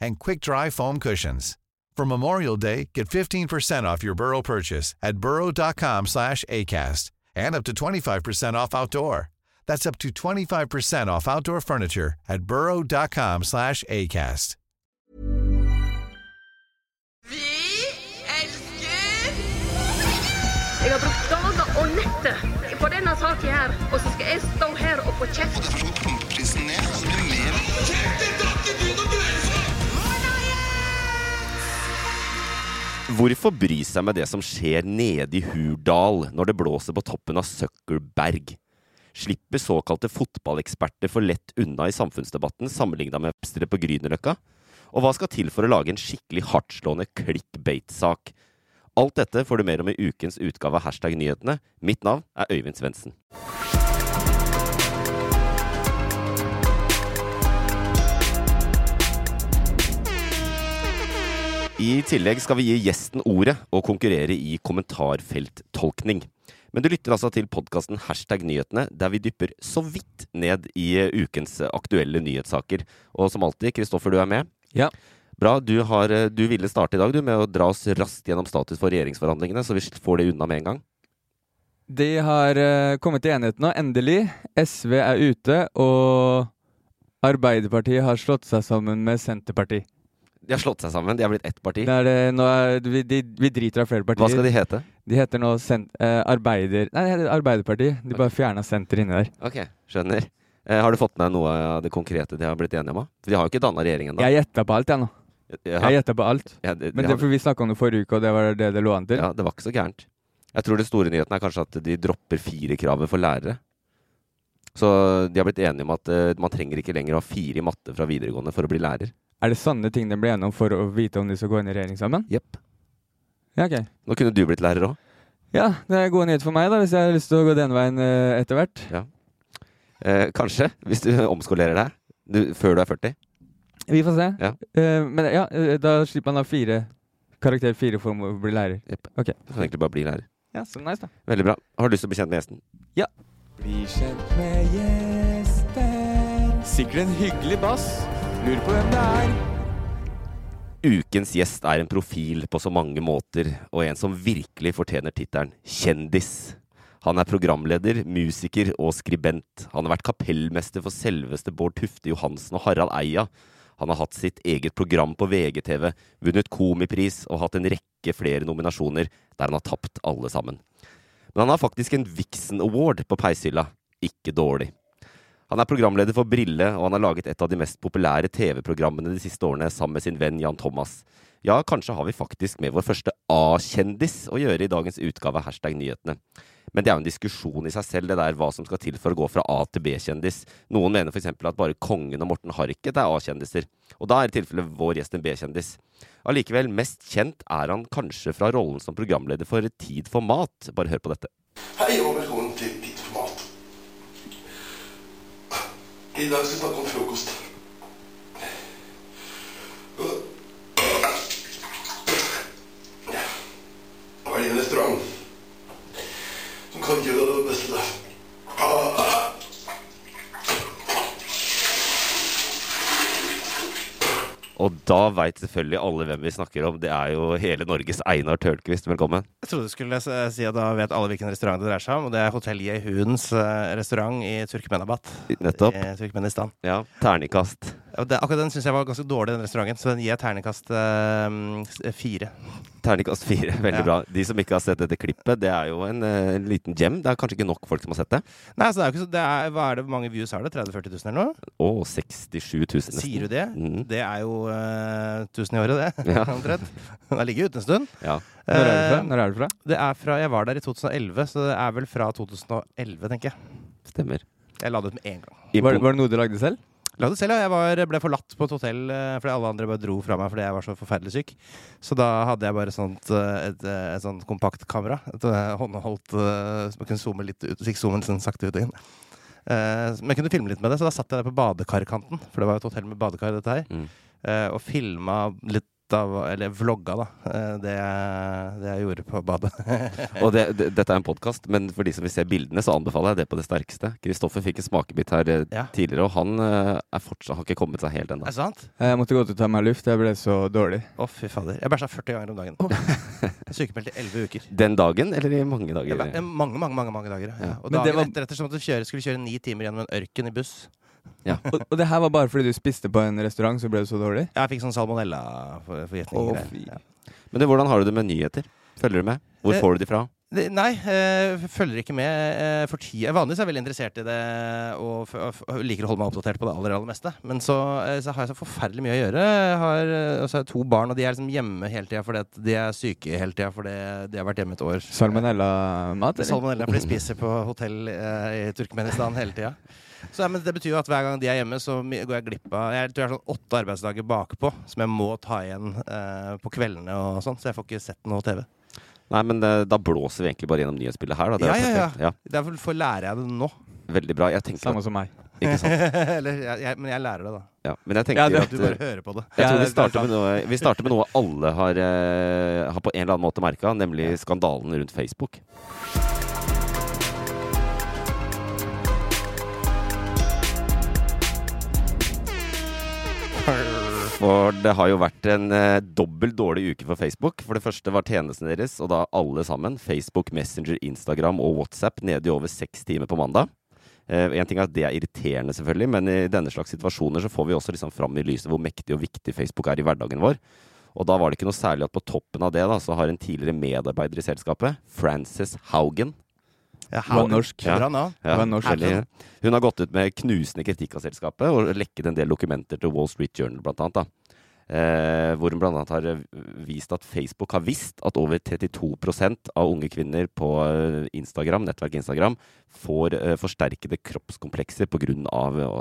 and quick-dry foam cushions. For Memorial Day, get 15% off your Burrow purchase at burrow.com slash ACAST and up to 25% off outdoor. That's up to 25% off outdoor furniture at burrow.com slash ACAST. Vi elsker Jeg har brukt dager og netter på denne saken her, og så skal jeg stå her og få kjeft. Det er for sånn pumpeprisen ned, så blir det mer. Hvorfor bry seg med det som skjer nede i Hurdal når det blåser på toppen av Søkkelberg? Slipper såkalte fotballeksperter for lett unna i samfunnsdebatten sammenligna med webstere på Grünerløkka? Og hva skal til for å lage en skikkelig hardtslående clickbait-sak? Alt dette får du mer om i ukens utgave av Hashtag nyhetene. Mitt navn er Øyvind Svendsen. I tillegg skal vi gi gjesten ordet og konkurrere i kommentarfelttolkning. Men du lytter altså til podkasten Hashtag nyhetene, der vi dypper så vidt ned i ukens aktuelle nyhetssaker. Og som alltid, Kristoffer, du er med. Ja. Bra. Du, har, eh, du ville starte i dag du, med å dra oss raskt gjennom status for regjeringsforhandlingene, så vi får det unna med en gang. De har eh, kommet til enighet nå, endelig. SV er ute, og Arbeiderpartiet har slått seg sammen med Senterpartiet. De har slått seg sammen, de har blitt ett parti. Det er det, nå er, vi, de, vi driter av flere partier. Hva skal de hete? De heter nå sent, eh, Arbeider... Nei, Arbeiderpartiet. De bare fjerna senter inni der. Ok, skjønner. Eh, har du fått med noe av det konkrete de har blitt enige om? de har jo ikke danna regjering ennå. Jeg gjetta på alt, jeg nå. Ja. Jeg gjetta på alt. Ja, det, Men det for vi snakka om det forrige uke, og det var det det lå an til. Ja, det var ikke så gærent. Jeg tror det store nyheten er kanskje at de dropper firekravet for lærere. Så de har blitt enige om at uh, man trenger ikke lenger å ha fire i matte fra videregående for å bli lærer. Er det sånne ting de blir enige om for å vite om de skal gå inn i regjering sammen? Jepp. Ja, ok. Nå kunne du blitt lærer òg. Ja, det er gode nyheter for meg, da, hvis jeg har lyst til å gå den veien eh, etter hvert. Eh, kanskje, hvis du omskolerer deg du, før du er 40. Vi får se. Ja. Eh, men ja, eh, da slipper man da fire karakter fire for å bli lærer. Jepp. Ok. Du kan egentlig bare bli lærer. Ja, så nice, da. Veldig bra. Har du lyst til å bli kjent med gjesten? Ja. Bli kjent med gjesten. Sikkert en hyggelig bass. Lurer på hvem det er. Ukens gjest er en profil på så mange måter, og en som virkelig fortjener tittelen kjendis. Han er programleder, musiker og skribent. Han har vært kapellmester for selveste Bård Tufte Johansen og Harald Eia. Han har hatt sitt eget program på VGTV, vunnet Komipris og hatt en rekke flere nominasjoner der han har tapt alle sammen. Men han har faktisk en Vixen Award på peishylla. Ikke dårlig. Han er programleder for Brille, og han har laget et av de mest populære TV-programmene de siste årene sammen med sin venn Jan Thomas. Ja, kanskje har vi faktisk med vår første A-kjendis å gjøre i dagens utgave av Hashtag nyhetene. Men det er jo en diskusjon i seg selv, det der hva som skal til for å gå fra A til B-kjendis. Noen mener f.eks. at bare Kongen og Morten Harket er A-kjendiser. Og da er i tilfelle vår gjest en B-kjendis. Allikevel, mest kjent er han kanskje fra rollen som programleder for Tid for mat. Bare hør på dette. Hei og velkommen til I dag skal vi snakke om frokost. Er din restaurant? Som kan deg det beste. Og da veit selvfølgelig alle hvem vi snakker om. Det er jo hele Norges Einar Tørnquist. Velkommen. Jeg trodde du skulle si at da vet alle hvilken restaurant det dreier seg om. Og det er Hotell Yehuns eh, restaurant i Turkmenabat. Nettopp. I Turkmenistan. Ja, terningkast. Det, akkurat den syns jeg var ganske dårlig, den restauranten. Så den gir jeg ternekast eh, fire. Ternekast fire. Veldig Ja. bra. De som ikke har sett dette klippet, det er jo en, eh, en liten gem. Det er kanskje ikke nok folk som har sett det? Nei, så det er jo ikke så det er, Hva er det, Hvor mange views har det? 30 000-40 000 eller noe? Å, 67 000 nesten. Sier du det? Mm. Det er jo uh, 1000 i året, det. Ja. Omtrent. Den ligget ute en stund. Ja. Når er det fra? Eh, Når er det fra? det er fra Jeg var der i 2011, så det er vel fra 2011, tenker jeg. Stemmer. Jeg la det ut med en gang. Var, var det noe du lagde selv? Lagde selv, ja. Jeg var, ble forlatt på et hotell eh, fordi alle andre bare dro fra meg fordi jeg var så forferdelig syk. Så da hadde jeg bare sånt, eh, et, eh, et sånt kompaktkamera. Et håndholdt eh, som kunne zoome litt ut. fikk zoomen sånn sakte ut og inn. Uh, men jeg kunne filme litt med det, så da satt jeg der på badekarkanten. For det var et hotell med badekar, dette her. Mm. uh, og filma litt av Eller vlogga, da. eh, det, det jeg gjorde på badet. Og det, det, dette er en podkast, men for de som vil se bildene, så anbefaler jeg det på det sterkeste. Kristoffer fikk en smakebit her eh, Ja. tidligere, og han eh, er fortsatt, har ikke kommet seg helt ennå. Er det sant? Jeg måtte gå ut og ta meg luft, jeg ble så dårlig. Å, fy fader. Jeg bæsja 40 ganger om dagen. Jeg er Sykemeldt i 11 uker. Den dagen, eller i mange dager? eh, mange, mange mange, mange dager. Ja. Ja. Og Men dagen var- etter, etter så måtte vi kjøre, skulle vi kjøre ni timer gjennom en ørken i buss. Og, og det her var bare fordi du spiste på en restaurant, så ble du så dårlig? Ja, Jeg fikk sånn salmonella-forgiftning. Å, greier. ja. Men det, hvordan har du det med nyheter? Følger du med? Hvor får du de fra? Det- Nei, øh, følger ikke med øh, for tida. Vanligvis er jeg veldig interessert i det og, f og, f og liker å holde meg oppdatert på det aller, aller meste. Men så, øh, så har jeg så forferdelig mye å gjøre. Jeg har, eh, har jeg to barn, og de er liksom hjemme hele tida fordi at de er syke hele tida fordi de har vært hjemme et år. Salmonella-mat, eller? Salmonella, for de spiser på hotell i Turkmenistan hele tida. Så ja, men Det betyr jo at hver gang de er hjemme, så går jeg glipp av Jeg tror jeg har sånn åtte arbeidsdager bakpå som jeg må ta igjen eh, på kveldene og sånn, så jeg får ikke sett noe TV. Nei, men det, da blåser vi egentlig bare gjennom nyhetsbildet her. Da. Det er Ja, ja, ja. ja. Derfor får lærer jeg det nå. Veldig bra. Jeg tenker Samme at, som meg. ikke sant? Eller, jeg, jeg, men jeg lærer det, da. Ja. Men jeg tenker Ja, det- at Du bare hører på det. Jeg tror vi er starter, med noe, vi starter med noe alle har, eh, har på en eller annen måte merka, nemlig skandalen rundt Facebook. For det har jo vært en eh, dobbelt dårlig uke for Facebook. For det første var tjenesten deres, og da alle sammen, Facebook, Messenger, Instagram og WhatsApp, nede i over seks timer på mandag. Eh, en ting er at Det er irriterende, selvfølgelig, men i denne slags situasjoner så får vi også liksom fram i lyset hvor mektig og viktig Facebook er i hverdagen vår. Og da var det ikke noe særlig at på toppen av det da, så har en tidligere medarbeider i selskapet, Frances Haugen Ja, Det var norsk. Ja. Bra navn. Det var norsk. Hun har gått ut med knusende kritikk av selskapet og lekket en del dokumenter til Wall Street Journal, blant annet. Da. Eh, hvor hun annet har eh, vist at Facebook har visst at over 32% av unge kvinner på eh, Instagram, nettverket Instagram får eh, forsterkede kroppskomplekser pga.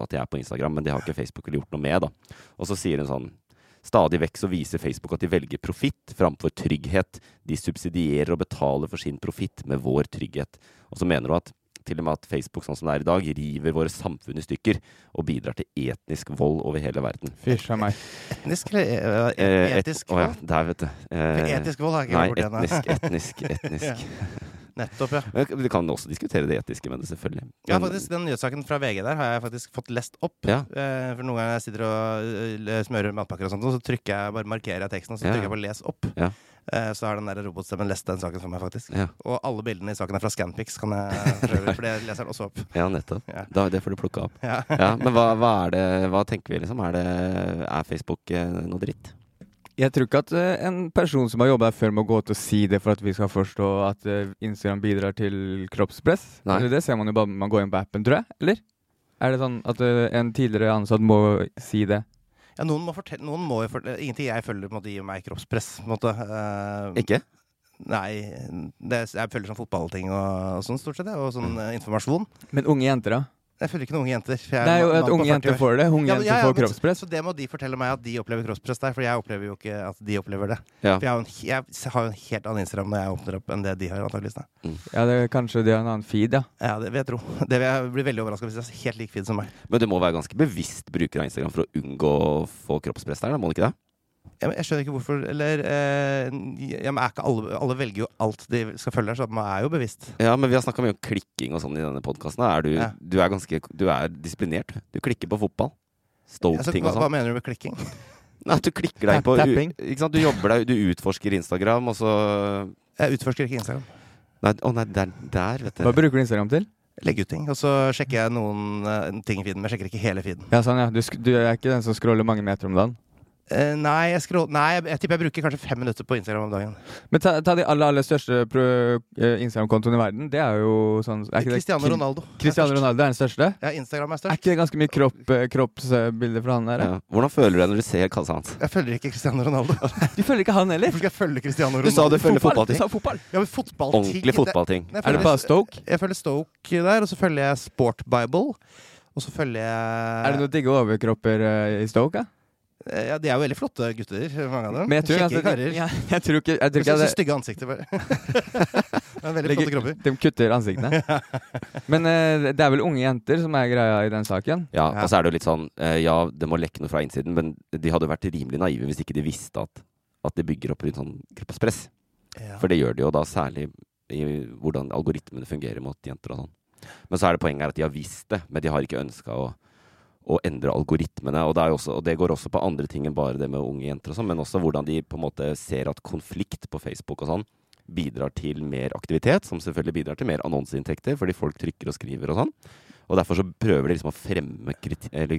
at de er på Instagram, men det har ikke Facebook gjort noe med. da. Og så sier hun sånn Stadig vekk så viser Facebook at de velger profitt framfor trygghet. De subsidierer og betaler for sin profitt med vår trygghet. Og så mener hun at til og med at Facebook sånn som det er i dag, river våre samfunn i stykker og bidrar til etnisk vold over hele verden. Fysj a meg. Etnisk eller eh, Eh, et- etisk Å ja, der, vet du. Eh, Etisk vold har jeg ikke Nei, borti ennå. etnisk, etnisk, etnisk. Nettopp, ja. Men Vi kan også diskutere det etiske med det, selvfølgelig. Ja, faktisk, Den nyhetssaken fra VG der har jeg faktisk fått lest opp. Ja. Eh, for Noen ganger jeg sitter og eh, smører matpakker, og sånt, og så trykker jeg, bare markerer jeg teksten og så trykker jeg på 'les opp'. Ja. Eh, så har den der robotstemmen lest den saken for meg, faktisk. Ja. Og alle bildene i saken er fra Scanpix, kan jeg prøve, for det leser den også opp. Ja, nettopp. Ja. Da, det får du plukke opp. Ja. Men hva, hva er det Hva tenker vi, liksom? Er, det, er Facebook noe dritt? Jeg tror ikke at eh, en person som har jobba her før, må gå ut og si det for at vi skal forstå at eh, Instagram bidrar til kroppspress. Nei. Eller det ser man jo bare man går inn på appen, tror jeg. Eller? Er det sånn at eh, en tidligere ansatt må si det? Ja, noen må fortelle Noen må jo fortelle Ingenting jeg følger, på en måte, gir meg kroppspress. På en måte. Uh, Ikke? Nei, det, jeg følger sånn fotballting og, og sånn, stort sett. Og sånn mm. informasjon. Men unge jenter, da? Jeg følger ikke noen unge jenter. for jeg Det er jo at unge jenter får det. Unge Ja, jenter ja, ja, får så- kroppspress. Så det må de fortelle meg at de opplever kroppspress der, for jeg opplever jo ikke at de opplever det. Ja. For jeg har, en, jeg har jo en helt annen Instagram når jeg åpner opp enn det de har, antakeligvis. Mm. Ja, det, kanskje de har en annen feed, ja. Ja, det vil jeg tro. Det vil jeg bli veldig overraska hvis de er helt lik feed som meg. Men du må være ganske bevisst bruker av Instagram for å unngå å få kroppspress der, da, må du ikke det? Ja, men jeg skjønner ikke hvorfor Eller eh, ja, men er ikke alle, alle velger jo alt de skal følge så man er jo bevisst. Ja, men vi har snakka mye om klikking og sånn i denne podkasten. Er du, Ja. du er ganske Du er disiplinert. Du klikker på fotball. Altså, Stoke-ting hva, og hva sånn. mener du med klikking? Nei, at du klikker deg på Ikke sant? Du jobber deg, du utforsker Instagram, og så Jeg utforsker ikke Instagram. Nei, å nei, der, der vet Hva bruker du Instagram til? Legger ut ting. Og så sjekker jeg noen uh, ting i feeden, men jeg sjekker ikke hele feeden. Ja, sånn, ja. Du, du er ikke den som scroller mange meter om dagen? Eh, nei, jeg, scroll, nei jeg, jeg tipper jeg bruker kanskje fem minutter på Instagram om dagen. Men ta, ta de aller, aller største eh, Instagram-kontoene i verden. Det er jo sånn er ikke Cristiano Ronaldo. Cristiano Ronaldo er den største? Ja, Instagram er Er ikke det ganske mye kropp, eh, kroppsbilder fra han der? Ja. Hvordan føler du deg når du ser kassa hans? Jeg følger ikke Cristiano Ronaldo. Du følger ikke han heller? Hvorfor skal jeg følge Cristiano Ronaldo? Du sa du følger fotballting. Fotball. Ja, men fotballting Ordentlig fotballting. Er det bare Stoke? Jeg følger Stoke der, og så følger jeg Sport Bible. Og så følger jeg Er det noen digge overkropper uh, i Stoke? da? Eh, Ja, de er jo veldig flotte gutter, mange av dem. Men jeg tror, Kjekke karer. ja, jeg tror ikke, jeg tror Så, ikke det, stygge ansikter, bare. Men veldig flotte kropper. de kutter ansiktene. Men uh, det er vel unge jenter som er greia i den saken? Ja, Ja. og så er det jo litt sånn uh, Ja, det må lekke noe fra innsiden, men de hadde vært rimelig naive hvis ikke de visste at, at de bygger opp rundt sånn kroppspress. Ja. For det gjør de jo da særlig i hvordan algoritmene fungerer mot jenter og sånn. Men så er det poenget her at de har visst det, men de har ikke ønska å, å endre algoritmene. Og det, også, og det går også på andre ting enn bare det med unge jenter og sånn, men også hvordan de på en måte ser at konflikt på Facebook og sånn bidrar til mer aktivitet, som selvfølgelig bidrar til mer annonseinntekter, fordi folk trykker og skriver og sånn. Og derfor så prøver de liksom å fremme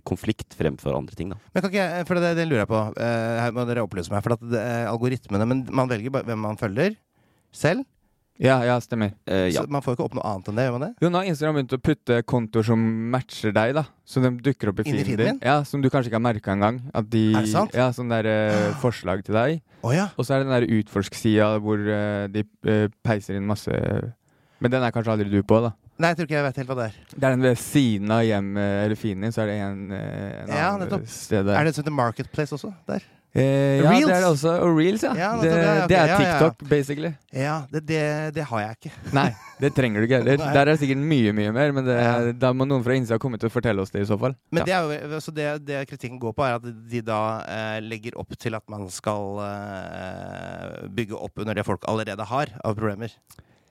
konflikt fremfor andre ting, da. Men kan ikke jeg, for det, det lurer jeg på. Eh, her må dere opplyse meg. For at er algoritmene Men man velger hvem man følger selv. Ja, ja, stemmer. Eh, ja. Så man får jo ikke opp noe annet enn det, gjør man det? Jo, nå har Instagram begynt å putte kontoer som matcher deg, da. Så de dukker opp i Inni feeden feeden din. Ja, Som du kanskje ikke har merka engang. At de, Er det sant? Ja, sånn der eh, forslag til deg. Å ja. Og så er det den der utforsk-sida hvor eh, de eh, peiser inn masse Men den er kanskje aldri du på, da. Nei, jeg tror ikke jeg vet helt hva det er. Det er den ved siden av hjemmet eller finen din, så er det en, eh, en Ja, annen nettopp. sted der. Er det et sånn Marketplace også? Der? Eh, ja, Reels? det er det også. Og reels, ja. Ja, det, det, ja, okay. det er TikTok, ja, basically. Ja, det, det, det har jeg ikke. Nei, det trenger du ikke heller. Der er det sikkert mye, mye mer, men det, da må noen fra innsida komme til å fortelle oss det i så fall. Men det, er jo, så det, det kritikken går på, er at de da eh, legger opp til at man skal eh, bygge opp under det folk allerede har av problemer.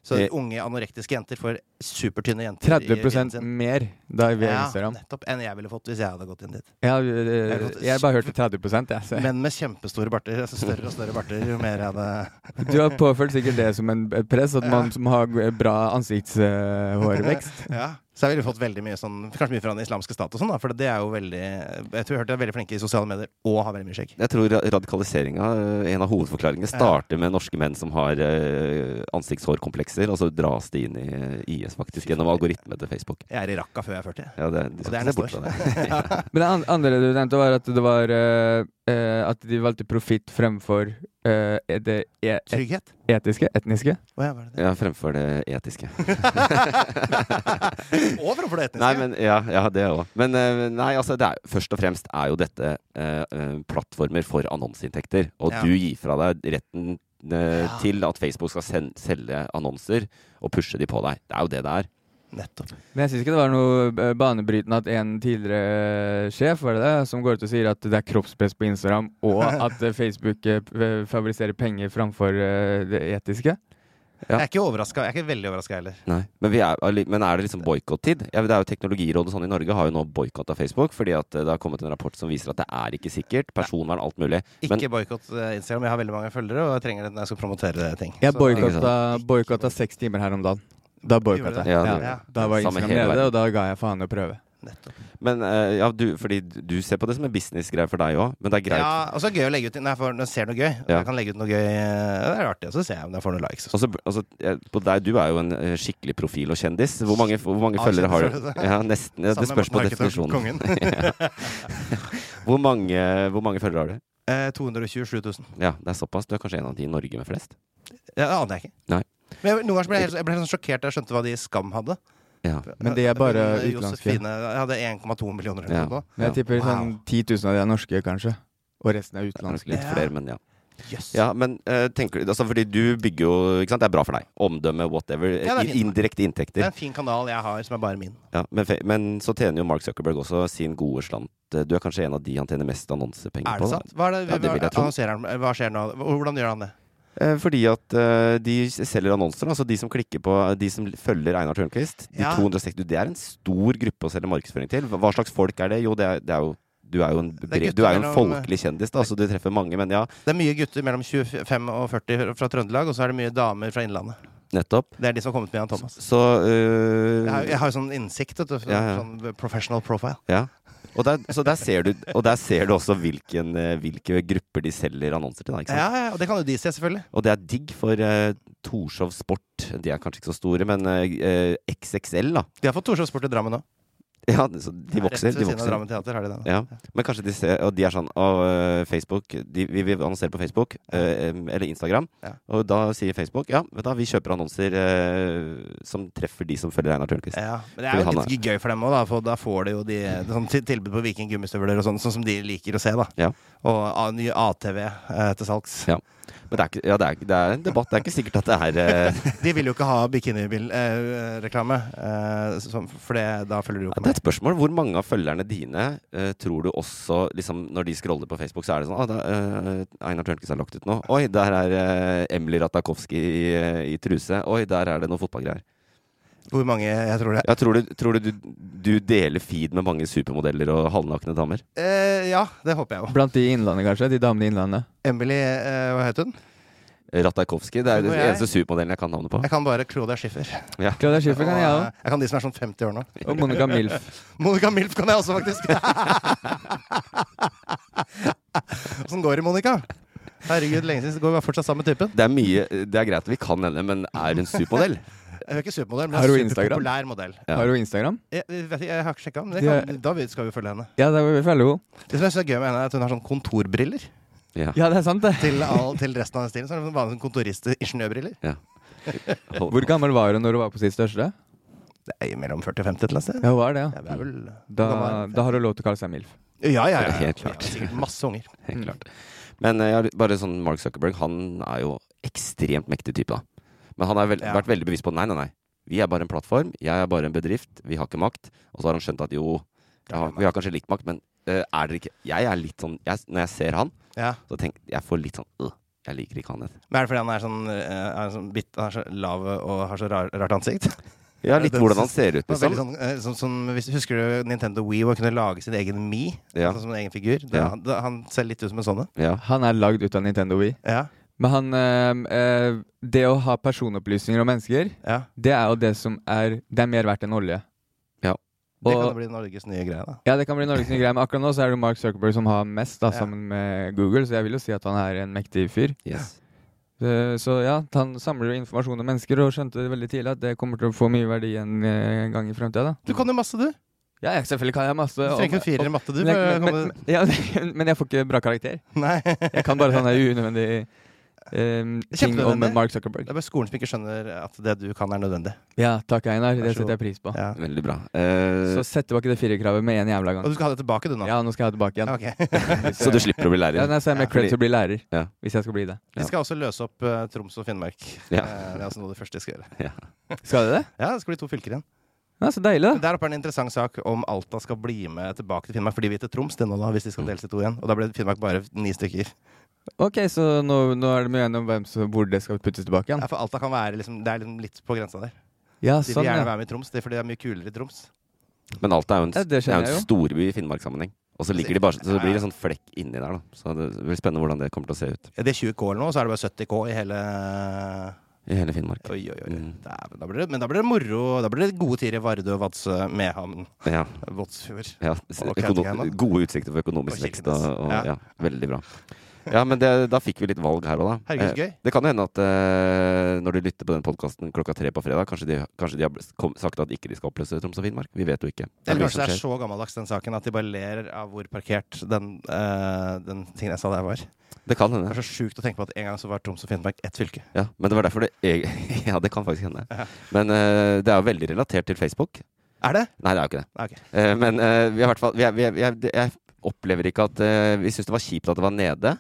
Så det, unge anorektiske jenter får supertynne jenter 30 sin. mer da via Ja, Instagram. nettopp. Enn jeg ville fått hvis jeg hadde gått inn dit. Ja, Jeg jeg, jeg bare hørte 30 jeg. Så. Men med kjempestore barter. Altså større og større barter, jo mer jeg hadde Du har påført sikkert det som en press, at man som har bra ansiktshårvekst. Ja. Så jeg ville fått veldig mye sånn Kanskje mye fra den islamske stat og sånn, da. For det er jo veldig Jeg tror jeg hørte de er veldig flinke i sosiale medier og har veldig mye skjegg. Jeg tror ra- radikaliseringa, en av hovedforklaringene, starter med norske menn som har eh, ansiktshårkomplekser, og så dras de inn i eh, IS faktisk gjennom algoritmene til Facebook. Jeg er i rakka før jeg er 40. Ja, det, de Og skal det er ikke se neste bort fra det. ja. Men det andre du nevnte, var at det var eh, eh, At de valgte profitt fremfor eh, det e et Trygghet? etiske, etniske. Oh, ja, var det det? ja, fremfor det etiske. og fremfor det etniske. Nei, men ja, ja det òg. Men eh, nei, altså, det er, først og fremst er jo dette eh, eh, plattformer for annonseinntekter. Og Ja. du gir fra deg retten eh, Ja. til at Facebook skal sen selge annonser og pushe de på deg. Det er jo det det er. Nettopp. Men jeg syns ikke det var noe eh, banebrytende at en tidligere sjef var det det, som går ut og sier at det er kroppspress på Instagram, og at eh, Facebook eh, favoriserer penger framfor eh, det etiske. Ja. Jeg er ikke overraska. Jeg er ikke veldig overraska heller. Nei. Men, vi er, men er det liksom boikottid? Ja, det er jo Teknologirådet sånn i Norge har jo nå boikotta Facebook, fordi at eh, det har kommet en rapport som viser at det er ikke sikkert. Personvern, alt mulig. Men Ikke boikott eh, Instagram. Jeg har veldig mange følgere, og jeg trenger det når jeg skal promotere ting. Jeg boikotta seks timer her om dagen. Da boikotta jeg. det? Ja, Ja, det. Da var Instagram nede, og da ga jeg faen i å prøve. Nettopp. Men uh, ja, du, fordi du ser på det som en businessgreie for deg òg, men det er greit. Ja, og så er det gøy å legge ut når jeg, får, når jeg ser noe gøy. Ja. Jeg kan legge ut noe gøy eh, Det er artig, og så ser jeg om jeg får noen likes. Også. altså, eh, på deg, du er jo en eh, skikkelig profil og kjendis. Hvor mange, hvor mange følgere har du? Ja, nesten. Ja, det spørs på definisjonen. Hvor mange, hvor mange følgere har du? Eh, 227 000. Ja, det er såpass. Du er kanskje en av de i Norge med flest? Ja, det aner jeg ikke. Nei. Men jeg, noen ganger ble jeg, helt, jeg ble helt sånn sjokkert da jeg skjønte hva de i Skam hadde. Ja. Men de er bare utenlandske. Josefine jeg hadde 1,2 millioner Ja. Men jeg tipper Wow. sånn 10 000 av de er norske, kanskje. Og resten er Det er utenlandske. litt flere, men ja. Yes. Ja, men uh, tenker du altså, Fordi du bygger jo Ikke sant, det er bra for deg. Omdømme, whatever. Ja, det er i- Det er en fin kanal jeg har, som er bare min. Ja, men, fe- men så tjener jo Mark Zuckerberg også sin gode slant. Eh, Du er kanskje en av de han tjener mest annonsepenger Er på? det da. sant? Hva, er det, Ja, det vil jeg tro. hva skjer nå? Hvordan gjør han det? Eh, Fordi at eh, de selger annonser. Altså de som klikker på De som følger Einar Tørnquist. De Ja. 260, Det er en stor gruppe å selge markedsføring til. Hva slags folk er det? Jo, det er, det er jo du er jo en, er du er jo en folkelig kjendis, da, så du treffer mange. Men ja, Det er mye gutter mellom 25 og 40 fra Trøndelag, og så er det mye damer fra Innlandet. Nettopp. Det er de som har kommet med Jan Thomas. Så øh, Jeg har, jeg har jo sånn innsikt, vet du. Ja, ja. sånn professional profile. Ja. Og der, så der ser du, og der ser du også hvilken, eh, hvilke grupper de selger annonser til. Da, Ja, ja, og det kan jo de se, selvfølgelig. Og det er digg for uh, Torshov Sport. De er kanskje ikke så store, men uh, XXL, da. De har fått Torshov Sport i Drammen òg. Ja, så de vokser. Rett De ved siden av. Drammen Teater har de det. Ja, men kanskje de ser Og de er sånn Å, øh, Facebook de, Vi vil annonsere på Facebook øh, eller Instagram. Ja. Og da sier Facebook ja, vet du, vi kjøper annonser øh, som treffer de som følger Einar Tørnquist. Ja, men det er jo litt gøy for dem òg, for da får de jo de sånn til- tilbud på Viking gummistøvler og sånn, sånn som de liker å se. da Ja. Og ny ATV eh, til salgs. Ja. Men det er, ikke, ja, det, er, det er en debatt. Det er ikke sikkert at det er uh... De vil jo ikke ha bikinireklame, uh, uh, for det, da følger du jo Ja, det er et spørsmål. Hvor mange av følgerne dine eh, tror du også liksom, Når de scroller på Facebook, så er det sånn ah, da, eh, Einar Tørnquist har lagt ut noe. Oi, der er eh, Emily Ratakowski i, eh, i truse. Oi, der er det noe fotballgreier. Hvor mange jeg tror det Ja, tror du, tror du, du du deler feed med mange supermodeller og halvnakne damer? eh, Ja, det håper jeg jo. Blant de i Innlandet, kanskje? De damene i Innlandet. Emily, eh, hva het hun? Ratajkowski. det er den er eneste supermodellen jeg kan navnet på. Jeg kan bare Claudia Schiffer. Ja. Claudia Schiffer kan jeg òg. jeg kan de som er sånn 50 år nå. Og Monica Milf. Monica Milf kan jeg også, faktisk. Åssen går det, Monica? Herregud, lenge siden. Går vi fortsatt sammen med typen? Det er mye Det er greit at vi kan henne, men er hun supermodell? Jeg er ikke supermodell, men Har hun er superpopulær modell. Ja. Har hun Instagram? Jeg, jeg, vet jeg har ikke sjekka, men kan, da skal vi følge henne. Ja, det vil følge henne. Det som jeg synes er gøy med henne, er at hun har sånn kontorbriller. Ja. Ja, det er sant, det. Til, all, til resten av stilen. Så er det vanlig vanlige kontorist-ingeniørbriller. Ja. Hvor gammel var hun når hun var på sitt største? Det er mellom 40 og 50 et eller annet sted. Ja, hun var det, Ja, ja. det er vel Da, gammel er da har hun lov til å kalle seg Milf. Ja, ja, ja. Er ja. helt klart. Ja, sikkert masse unger. Helt klart. Men eh, ja, bare sånn Mark Zuckerberg, han er jo ekstremt mektig type, da. Men han har vel, Ja. vært veldig bevisst på nei, nei, nei. Vi er bare en plattform, jeg er bare en bedrift, vi har ikke makt. Og så har han skjønt at jo, ja, vi har kanskje litt makt, men uh, er dere ikke Jeg er litt sånn jeg, Når jeg ser han, Ja. så tenker jeg får litt sånn øh, Jeg liker ikke han. Men er det fordi han er sånn, eh, er sånn bit, han er så lav og har så rar, rart ansikt? Ja, litt det- hvordan han ser ut, liksom. sånn, eh, sånn, sånn, hvis, husker du Nintendo Wii hvor han kunne lage sin egen Me? Ja. Altså, som en egen figur? Det, Ja. han, det, han ser litt ut som en sånn en. Ja. Han er lagd ut av Nintendo Wii. Ja. Men han øh, øh, Det å ha personopplysninger om mennesker, ja. det er jo det som er Det er mer verdt enn olje. Det kan Og- bli Norges nye greie, da. Ja, det kan bli Norges nye greie, men akkurat nå så er det Mark Zuckerberg som har mest, da, Ja. sammen med Google, så jeg vil jo si at han er en mektig fyr. Yes. Eh, Så ja, han samler jo informasjon om mennesker, og skjønte det veldig tidlig at det kommer til å få mye verdi en eh, gang i fremtida. Du kan jo masse, du. Ja, jeg, selvfølgelig kan jeg masse. Du trenger ikke en firer i matte, du. Men men, men, men, ja, men jeg får ikke bra karakter. Nei. Jeg kan bare sånne unødvendige eh, ting om Mark Zuckerberg. Det er bare skolen som ikke skjønner at det du kan, er nødvendig. Ja, takk Einar, det setter jeg pris på. Ja. Veldig bra. Eh, Så sett tilbake det firerkravet med en jævla gang. Og du skal ha det tilbake, du nå? Ja, nå skal jeg ha det tilbake igjen. Okay. Så du slipper å bli lærer? Ja, nei, så er jeg med fordi- cred til å bli lærer, Ja. hvis jeg skal bli det. De skal også løse opp uh, Troms og Finnmark. Ja. Uh, det er altså noe av det første de skal gjøre. Skal det det? Ja, det skal bli to fylker igjen. Ja, Så deilig, da. Der oppe er det en interessant sak om Alta skal bli med tilbake til Finnmark. For de vil til Troms det nå, da, hvis de Mm. skal deles i to igjen. Og da ble Finnmark bare ni stykker. Ok, så nå, nå er det mye om hvem som, hvor det skal puttes tilbake igjen. Ja, for Alta kan være liksom, det er liksom litt på grensa der. Ja, De vil sånn, gjerne ja. være med i Troms, det er fordi det er mye kulere i Troms. Men Alta er jo en, Ja, det er jo en storby i Finnmarkssammenheng. Og så ligger de bare Så det blir en sånn flekk inni der, da. Så det blir spennende hvordan det kommer til å se ut Ja, Det er 20 K eller noe, så er det bare 70 K i hele i hele Finnmark. Oi, oi, oi. Mm. Da blir det, men da blir det moro. Da blir det gode tider i Vardø, Vadsø, Mehamn, Ja. Båtsfjord. ja. Gode utsikter for økonomisk Og vekst. Og, og, Ja. ja. Veldig bra. Ja, men det, da fikk vi litt valg her òg, da. Herregud, Eh, gøy. Det kan jo hende at uh, når de lytter på den podkasten klokka tre på fredag, kanskje de, kanskje de har kom, sagt at ikke de skal oppløse Troms og Finnmark? Vi vet jo ikke. Det er Eller kanskje det er så gammeldags, den saken, at de bare ler av hvor parkert den, uh, den tingen jeg sa der var. Det kan hende. Det er så sjukt å tenke på at en gang så var Troms og Finnmark ett fylke. Ja, men det var derfor det jeg, Ja, det kan faktisk hende. Ja. Men uh, det er jo veldig relatert til Facebook. Er det? Nei, det er jo ikke det. Okay. Uh, men uh, vi har i hvert fall Jeg opplever ikke at eh, Vi syns det var kjipt at det var nede.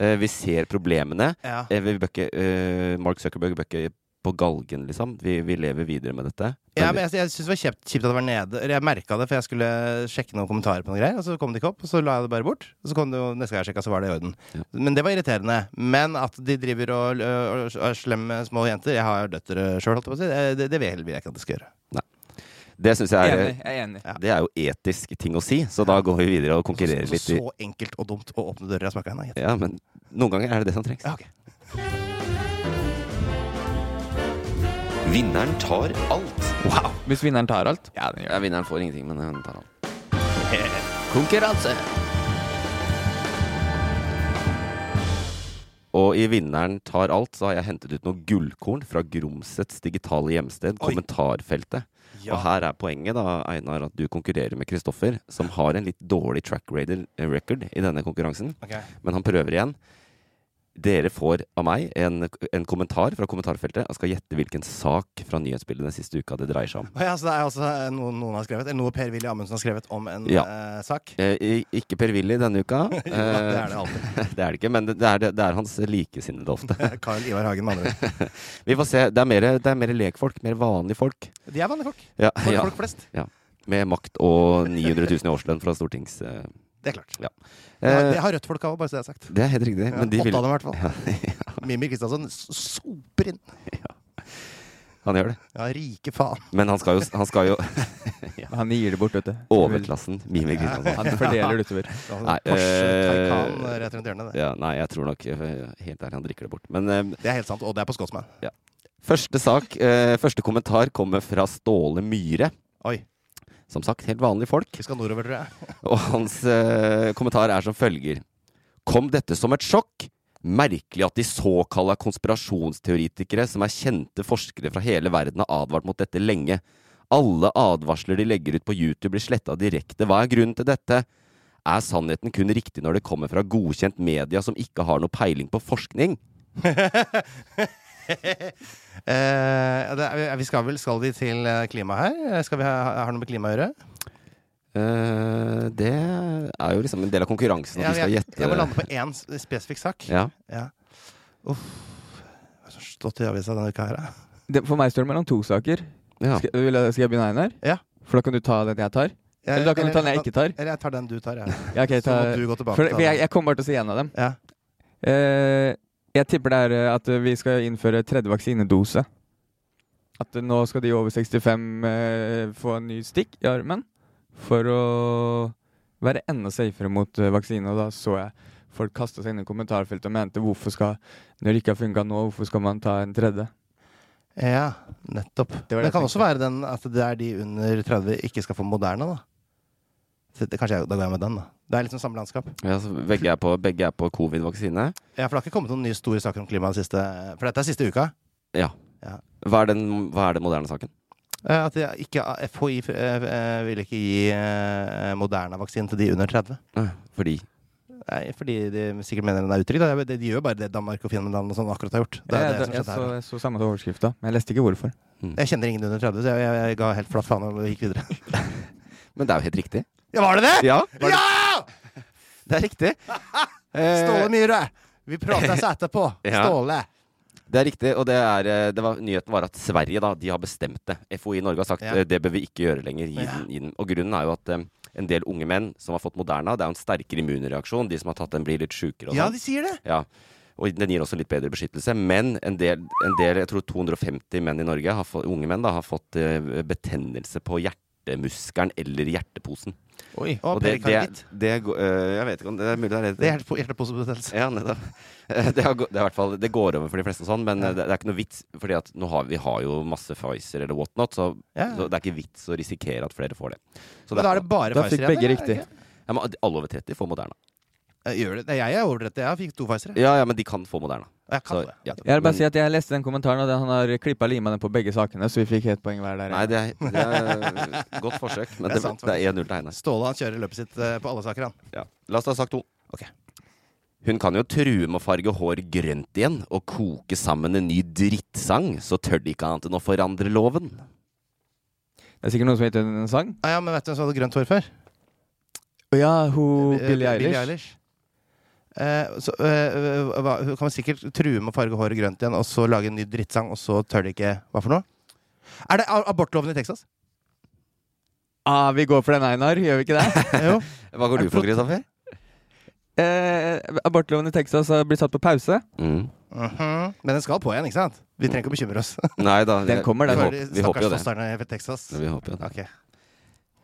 Eh, vi ser problemene. Ja. Eh, vi bør ikke, eh, Mark Zuckerberg bør ikke på galgen, liksom. Vi, vi lever videre med dette. Ja, men jeg, jeg syns det var kjipt, kjipt at det var nede. Jeg merka det, for jeg skulle sjekke noen kommentarer på noen greier, og så kom det ikke opp. Og så la jeg det bare bort. Og så kom det jo neste gang jeg sjekka, så var det i orden. Ja. Men det var irriterende. Men at de driver og, og, og er slemme små jenter Jeg har døtre sjøl, holdt jeg på å si. Det, det, det vil jeg ikke at de skal gjøre. Det syns jeg er Enig. Jeg er enig. Det er jo etisk ting å si, så da går vi videre og konkurrerer litt. Så, så enkelt og dumt å åpne dører. Jeg smaker henne. Ja, men noen ganger er det det som trengs. Ja, okay. Vinneren tar alt. Wow. Hvis vinneren tar alt? Ja, den gjør Ja, vinneren får ingenting, men hun tar alt. Konkurranse! Og i Vinneren tar alt så har jeg hentet ut noen gullkorn fra Gromsets digitale hjemsted, Oi. kommentarfeltet. Ja. Og her er poenget, da, Einar, at du konkurrerer med Kristoffer, som har en litt dårlig track radar- record i denne konkurransen. Okay. Men han prøver igjen. Dere får av meg en, en kommentar fra kommentarfeltet Jeg skal gjette hvilken sak fra nyhetsbildet den siste uka det dreier seg om. Ja, så det er altså eh, noe noen har skrevet, eller noe Per Willy Amundsen har skrevet om en Ja. eh, sak? Eh, ikke Per-Willy denne uka. ja, det er det alltid. Eh, det er det ikke, men det er, det er hans likesinnede ofte. Karl Ivar Hagen, med andre ord. Vi får se. Det er mer, det er mer lekfolk. Mer vanlige folk. De er vanlige folk. Ja, Folk, ja, folk flest. med makt og 900 000 i årslønn fra stortings... eh, Det er klart. Ja. Det har, Eh, det har Rødt-folk av, bare så det er sagt. det er helt riktig. Ja, Men de Åtte vil av dem, i hvert fall. ja, Kristiansen Kristiansson soper inn. Han gjør det. Ja, rike faen. Men han skal jo, han skal jo Han gir det bort, vet du. Overklassen. Mimmi Kristiansson. Han fordeler det utover. Nei, Porsche eh, rett rundt hjørnet. Det. Ja, nei, jeg tror nok eh, Helt ærlig, han drikker det bort. Men eh, det er helt sant. Og det er på Scotsman. første sak, eh, første kommentar kommer fra Ståle Myhre. Oi. Som sagt, helt vanlige folk. Vi skal nordover, tror jeg. Og hans eh, kommentar er som følger. Kom dette som et sjokk? Merkelig at de såkalte konspirasjonsteoretikere, som er kjente forskere fra hele verden, har advart mot dette lenge. Alle advarsler de legger ut på YouTube, blir sletta direkte. Hva er grunnen til dette? Er sannheten kun riktig når det kommer fra godkjent media som ikke har noe peiling på forskning? Eh, det vi skal vel Skal vi til eh, klima her? Eh, Skal vi ha, har noe med klima å gjøre? Eh, det er jo liksom en del av konkurransen Ja, vi skal jeg, gjette jeg må lande på én spesifikk sak. Ja. Ja. Uff. Hva har stått i avisa denne uka her? Det, for meg står det mellom to saker. Ja. Skal, vil jeg, skal jeg begynne, Einar? Ja. For da kan du ta den jeg tar. Eller da kan du ta den jeg ikke tar. Eller jeg tar den du tar, jeg. Ja, ok, Så ta, må du gå tilbake for, for jeg, jeg kommer bare til å si en av dem. Ja. Eh, jeg tipper det er eh, at vi skal innføre tredje vaksinedose. At eh, nå skal de over 65 eh, få en ny stikk i armen for å være enda safere mot eh, vaksine. Og da så jeg folk kasta seg inn i kommentarfeltet og mente hvorfor skal Når det ikke har funka nå, hvorfor skal man ta en tredje? ja, nettopp. Det Det, det kan også være den at det er de under 30 ikke skal få Moderna, da. Så det, kanskje jeg, da går jeg med den, da. Det er liksom samme landskap. Ja, så begge er på, begge er på covid-vaksine. Ja, For det har ikke kommet noen nye store saker om klima den siste For dette er siste uka. Ja. Ja. Hva, er den, hva er den moderne saken? Eh, At jeg ikke, FHI eh, eh, vil ikke gi moderne Moderna-vaksinen til de under 30. Eh, Fordi Nei, fordi de sikkert mener den er utrygg. De, gjør bare det Danmark og Finland og sånn akkurat har gjort. Det er jeg, det som jeg, skjedde så, her. jeg så samme overskrifta, men jeg leste ikke hvorfor. Jeg kjenner ingen under 30, så jeg, jeg, jeg ga helt flatt faen og gikk videre. Men det er jo helt riktig. Ja, var det det?! Ja! var det- Ja! Det er riktig. Ståle Myhre! Vi prates etterpå. Ja. Ståle. Det er riktig, og det er, eh, det var, nyheten var at Sverige da, de har bestemt det. FHI Norge har sagt Ja. eh, det bør vi ikke gjøre lenger. Gi den, gi den. Og grunnen er jo at eh, en del unge menn som har fått Moderna, det er jo en sterkere immunreaksjon. De som har tatt den, blir litt sjukere. Ja, sånn. de sier det! Ja. Og den gir også litt bedre beskyttelse. Men en del, en del jeg tror 250 menn i Norge, har fått, unge menn, da, har fått betennelse på hjertemuskelen eller hjerteposen. Oi, Og og det, det, det, det, eh, Jeg vet ikke om det er mulig det er Det er hjerteposebetennelse. ja, nettopp. Det, det, er fall, det går over for de fleste sånn, men Ja. eh, det, det er ikke noe vits. Fordi at har, vi har jo masse Pfizer eller whatnot, så, Ja. så det er ikke vits å risikere at flere får det. Så Men da er det bare Da Pfizer fikk begge riktig. ja, men alle over 30 får Moderna. Eh, Gjør det? Nei, jeg er over 30. Jeg fikk to Pfizer. Ja, ja, men de kan få Moderna. Jeg kan Så, det. ja. Jeg vil bare si at jeg leste den kommentaren, og det- han har klippa lima den på begge sakene, så vi fikk ett poeng hver der. Nei, det er, det er godt forsøk, men Det er sant, det er 1-0 til Einar. Ståle han kjører løpet sitt eh, på alle saker, han. Ja. La oss ta sak to. Okay. Hun kan jo true med å farge hår grønt igjen og koke sammen en ny drittsang, så tør de ikke annet enn å forandre loven. Det er sikkert noen som heter en sang. Ah, ja, men vet du hvem som hadde grønt hår før? Å ja, hun Eh, Billie Eilish. Eh, så, uh, hva, hun kan vel sikkert true med å farge håret grønt igjen, og så lage en ny drittsang, og så tør de ikke Hva for noe? Er det abortloven i Texas? Ah, vi går for den, Einar. Gjør vi ikke det? jo. Hva går du for. Kristoffer? eh, abortloven i Texas har blitt satt på pause. Mm. Mhm. Men den skal på igjen, ikke sant? Vi trenger ikke å bekymre oss. Nei da. Den kommer, den. Vi, håper, vi håper jo stakkars det. fosterne i Texas. Vi håper jo det. Ok.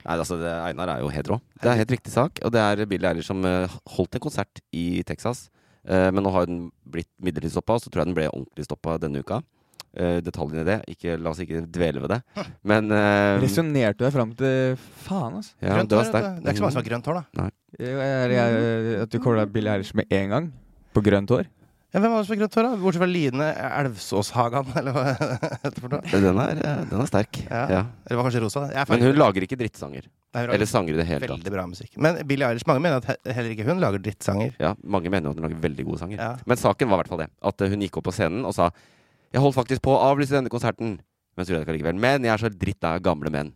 Nei, altså, det, Einar er jo helt rå. Det er helt riktig sak. Og det er Billy Eiler som uh, holdt en konsert i Texas. Uh, men nå har den blitt midlertidig stoppa, så tror jeg den ble ordentlig stoppa denne uka. Uh, detaljene i det. Ikke, la oss ikke dvele ved det. Men uh, Resonnerte du deg fram til Faen, altså. ja, grønt det hår, var sterkt. Det er ikke så mange som har grønt hår, da. Jeg, jeg, jeg, at du deg Billie Eilish med en gang. På grønt hår. Ja, hvem var det som fikk rødt hår, da? Bortsett fra Line Elvsåshagan, eller hva heter for noe? Den er, eh, den er sterk. Ja. Ja. Eller var kanskje rosa? Men hun lager ikke drittsanger. Nei, hun Eller sanger i det hele tatt. Veldig bra musikk. Men Billie Eilish, mange mener at heller ikke hun lager drittsanger. Ja, mange mener at hun lager veldig gode sanger. Ja. Men saken var i hvert fall det. At eh, hun gikk opp på scenen og sa Jeg holdt faktisk på å avlyse denne konserten, men så gjorde jeg det ikke likevel. Men jeg er så dritt av gamle menn.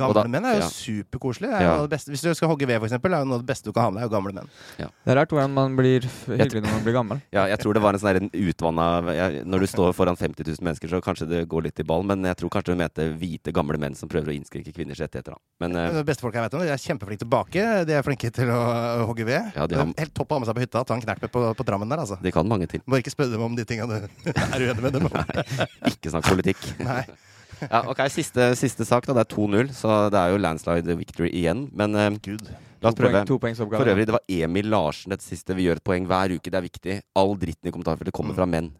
Gamle da- menn er jo ja. superkoselige. Er Ja. Hvis du skal hogge ved, eksempel, er jo noe av det beste du kan ha med deg, gamle menn. Det er rart hvordan man blir hyggelig når man blir gammel. Ja, jeg tror det var en sånn utvanna Når du står foran 50 000 mennesker, så kanskje det går litt i ball, men jeg tror kanskje hun mente hvite, gamle menn som prøver å innskrenke kvinners rettigheter. Men uh, Men beste folk jeg vet om, de er kjempeflinke tilbake. De er flinke til å hogge ved. Ja, de har- Helt topp å ha med seg på hytta. Ta en knert på, på Drammen der, altså. de kan mange ting. Må ikke spørre dem om de tinga du er uenig med dem om. Ikke snakk politikk. Nei. Ja, ok, Siste, siste sak. da, Det er 2-0, så det er jo landslide victory igjen. Men eh, la oss To poeng- prøve. For øvrig, det var Emil Larsen dette siste. Vi gjør et poeng hver uke, det er viktig. All dritten i kommentarfeltet kommer fra menn.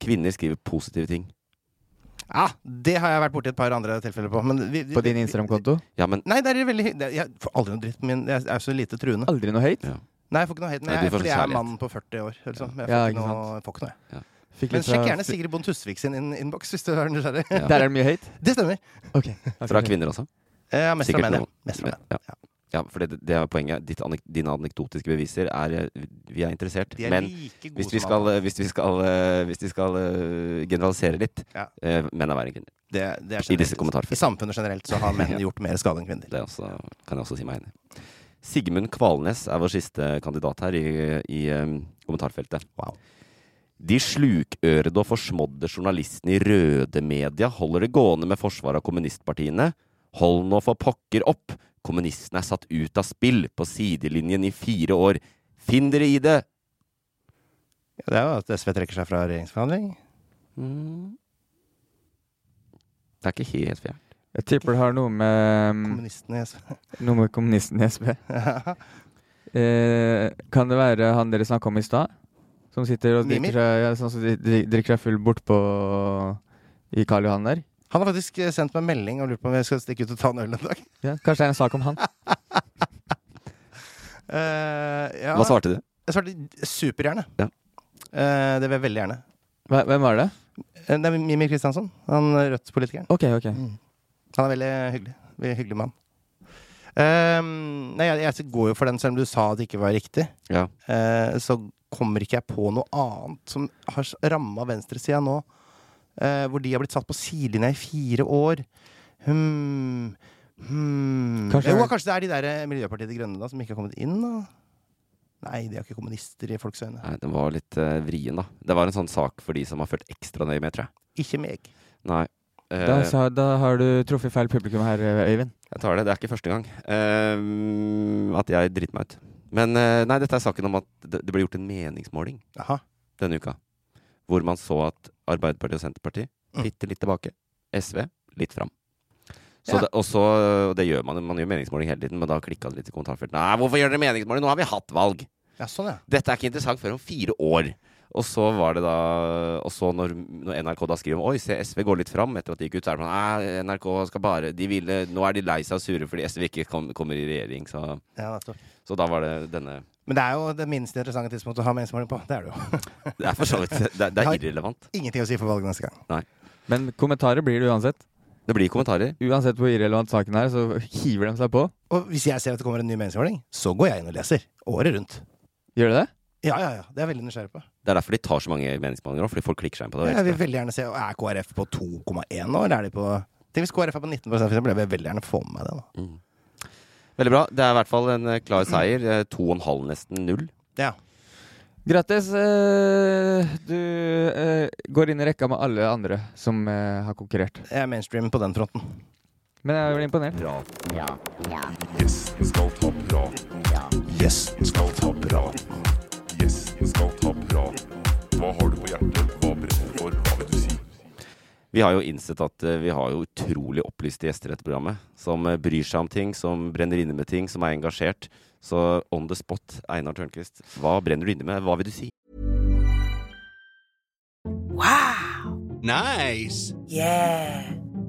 Kvinner skriver positive ting. Ja, det har jeg vært borti et par andre tilfeller på. Men vi, vi, På din Instagram-konto? Ja, Nei, det er veldig det- Jeg får aldri noe dritt. Min, jeg er så lite truende. Aldri noe høyt? Ja. Nei, jeg får ikke noe hate. Men Nei, jeg, fordi jeg er mannen på 40 år. Liksom. Jeg får Ja, ikke ikke noe, jeg får ikke noe. jeg. Fikk Men sjekk gjerne Sigrid Bond Tusvik sin in innboks hvis du er nysgjerrig. Der er det mye høyt? Det stemmer. Okay. fra kvinner også. Ja, mest fra menn, ja. Mest fra menn. Ja. Ja, for det, det er poenget. Ditt anek dine anekdotiske beviser er eh, Vi er interessert. Er Men like hvis vi skal, eh, hvis vi skal, eh, hvis vi skal uh, generalisere litt Ja. uh, Menn er verre enn kvinner. det, det er I disse kommentarfeltene. I samfunnet generelt så har menn Ja. gjort mer skade enn kvinner. Det også, kan jeg også si meg enig i. Sigmund Kvalnes er vår siste kandidat her i, i um, kommentarfeltet. Wow. De slukørede og forsmådde journalistene i røde media holder det gående med forsvaret av kommunistpartiene. Hold nå for pokker opp! Kommunistene er satt ut av spill på sidelinjen i fire år. Finn dere i det! Ja, det er jo at SV trekker seg fra regjeringsforhandling. Mm. Det er ikke helt fjernt. Jeg tipper det har noe med, mm, Kommunistene i SV. noe med kommunisten i SV. Eh, kan det være han dere snakka om i stad? Som sitter og drikker seg, ja, som dri- dri- drikker seg full bortpå i Karl Johan der? Han har faktisk eh, sendt meg melding og lurt på om jeg skal stikke ut og ta en øl en dag. Ja, kanskje det er en sak om han? uh, ja. Hva svarte du? Jeg svarte supergjerne. Ja. Uh, det vil jeg veldig gjerne. Hva- Hvem var det? Det er Mimir Kristiansson. Han Rødt-politikeren. Ok, ok. Han er veldig hyggelig. Veldig hyggelig mann. Ehm, nei, jeg, jeg går jo for den, selv om du sa at det ikke var riktig. Ja. Uh, så kommer ikke jeg på noe annet som har ramma venstresida nå. Uh, hvor de har blitt satt på sidelinja i fire år. Hmm. Hmm. Kanskje- jo, kanskje det er de der eh, Miljøpartiet De Grønne da, som ikke har kommet inn? da Nei, de er ikke kommunister i folks øyne. Nei, den var litt uh, vrien, da. Det var en sånn sak for de som har følt ekstra nøye med, tror jeg. Ikke meg. Nei. Eh, Da, sa, da har du truffet feil publikum her, Øyvind. Jeg tar det. Det er ikke første gang uh, at jeg driter meg ut. Men uh, nei, dette er saken om at det, det ble gjort en meningsmåling Aha. denne uka. Hvor man så at Arbeiderpartiet og Senterpartiet Mm. bitte litt tilbake. SV litt fram. Så Ja. det, og så, det gjør man. Man gjør meningsmåling hele tiden, men da klikka det litt i kommentarfeltet. Nei, hvorfor gjør dere meningsmåling? Nå har vi hatt valg! Ja, sånn, ja. Dette er ikke interessant før om fire år. Og så var det da Og så når, når NRK da skriver om Oi, se, SV går litt fram etter at de gikk ut, så er det sånn Nei, NRK skal bare de ville, Nå er de lei seg og sure fordi SV ikke kom, kommer i regjering. Så, ja så da var det denne Men det er jo det minst interessante tidspunktet å ha meningsmåling på. Det er det jo. Det er for så vidt Det, er- det er irrelevant. Ingenting å si for valget neste gang. Men kommentarer blir det uansett. Det blir kommentarer. Uansett hvor irrelevant saken er, så hiver de seg på. Og hvis jeg ser at det kommer en ny meningsmåling, så går jeg inn og leser. Året rundt. Gjør du det? Ja, ja, ja. Det er jeg veldig nysgjerrig på. Det er derfor de tar så mange meningsmålinger òg, fordi folk klikker seg inn på det. Ja, Jeg vil veldig gjerne se Er KrF på 2,1 nå, eller er de på Tenk hvis KrF er på 19 for eksempel. Jeg vil veldig gjerne få med meg det. da Mm. Veldig bra. Det er i hvert fall en eh, klar seier. Eh, To og en halv, nesten null. Ja. Grattis. eh, du eh, går inn i rekka med alle andre som eh, har konkurrert. Jeg er mainstream på den fronten. Men jeg blir imponert. Gjesten skal ta prat. Gjesten skal ta prat. Skal ta prat. Hva har du på hjertet? Hva brenner du for? Hva vil du si? Vi har jo innsett at eh, vi har jo utrolig opplyste gjester i dette programmet. Som eh, bryr seg om ting, som brenner inne med ting, som er engasjert. Så on the spot, Einar Tørnquist, hva brenner du inne med? Hva vil du si? Wow! Nice. Yeah.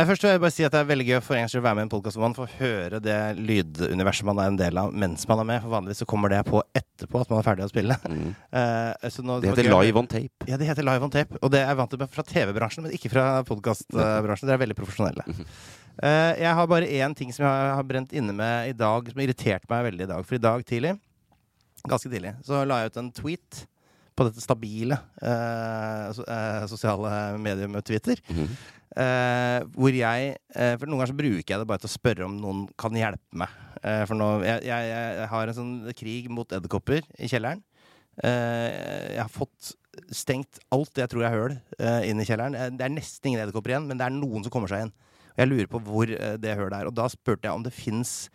Jeg først vil jeg bare si at Det er veldig gøy for en å være med i en podkast hvor man får høre det lyduniverset man er en del av mens man er med. For Vanligvis så kommer det på etterpå at man er ferdig å spille. Eh, så nå- Mm. Det heter live on tape. Ja, det heter live on tape. Og det er jeg vant til fra TV-bransjen, men ikke fra podkastbransjen. Dere er veldig profesjonelle. Eh, jeg har bare én ting som jeg har brent inne med i dag, som irriterte meg veldig i dag. For i dag tidlig, ganske tidlig, så la jeg ut en tweet på dette stabile eh, eh, sosiale mediumet Twitter. -hmm. Eh, hvor jeg eh, For noen ganger så bruker jeg det bare til å spørre om noen kan hjelpe meg. Eh, for nå jeg, jeg, jeg har en sånn krig mot edderkopper i kjelleren. Eh, jeg har fått stengt alt jeg tror er høl inn i kjelleren. Det er nesten ingen edderkopper igjen, men det er noen som kommer seg inn. Og jeg lurer på hvor det hølet er. Og da spurte jeg om det fins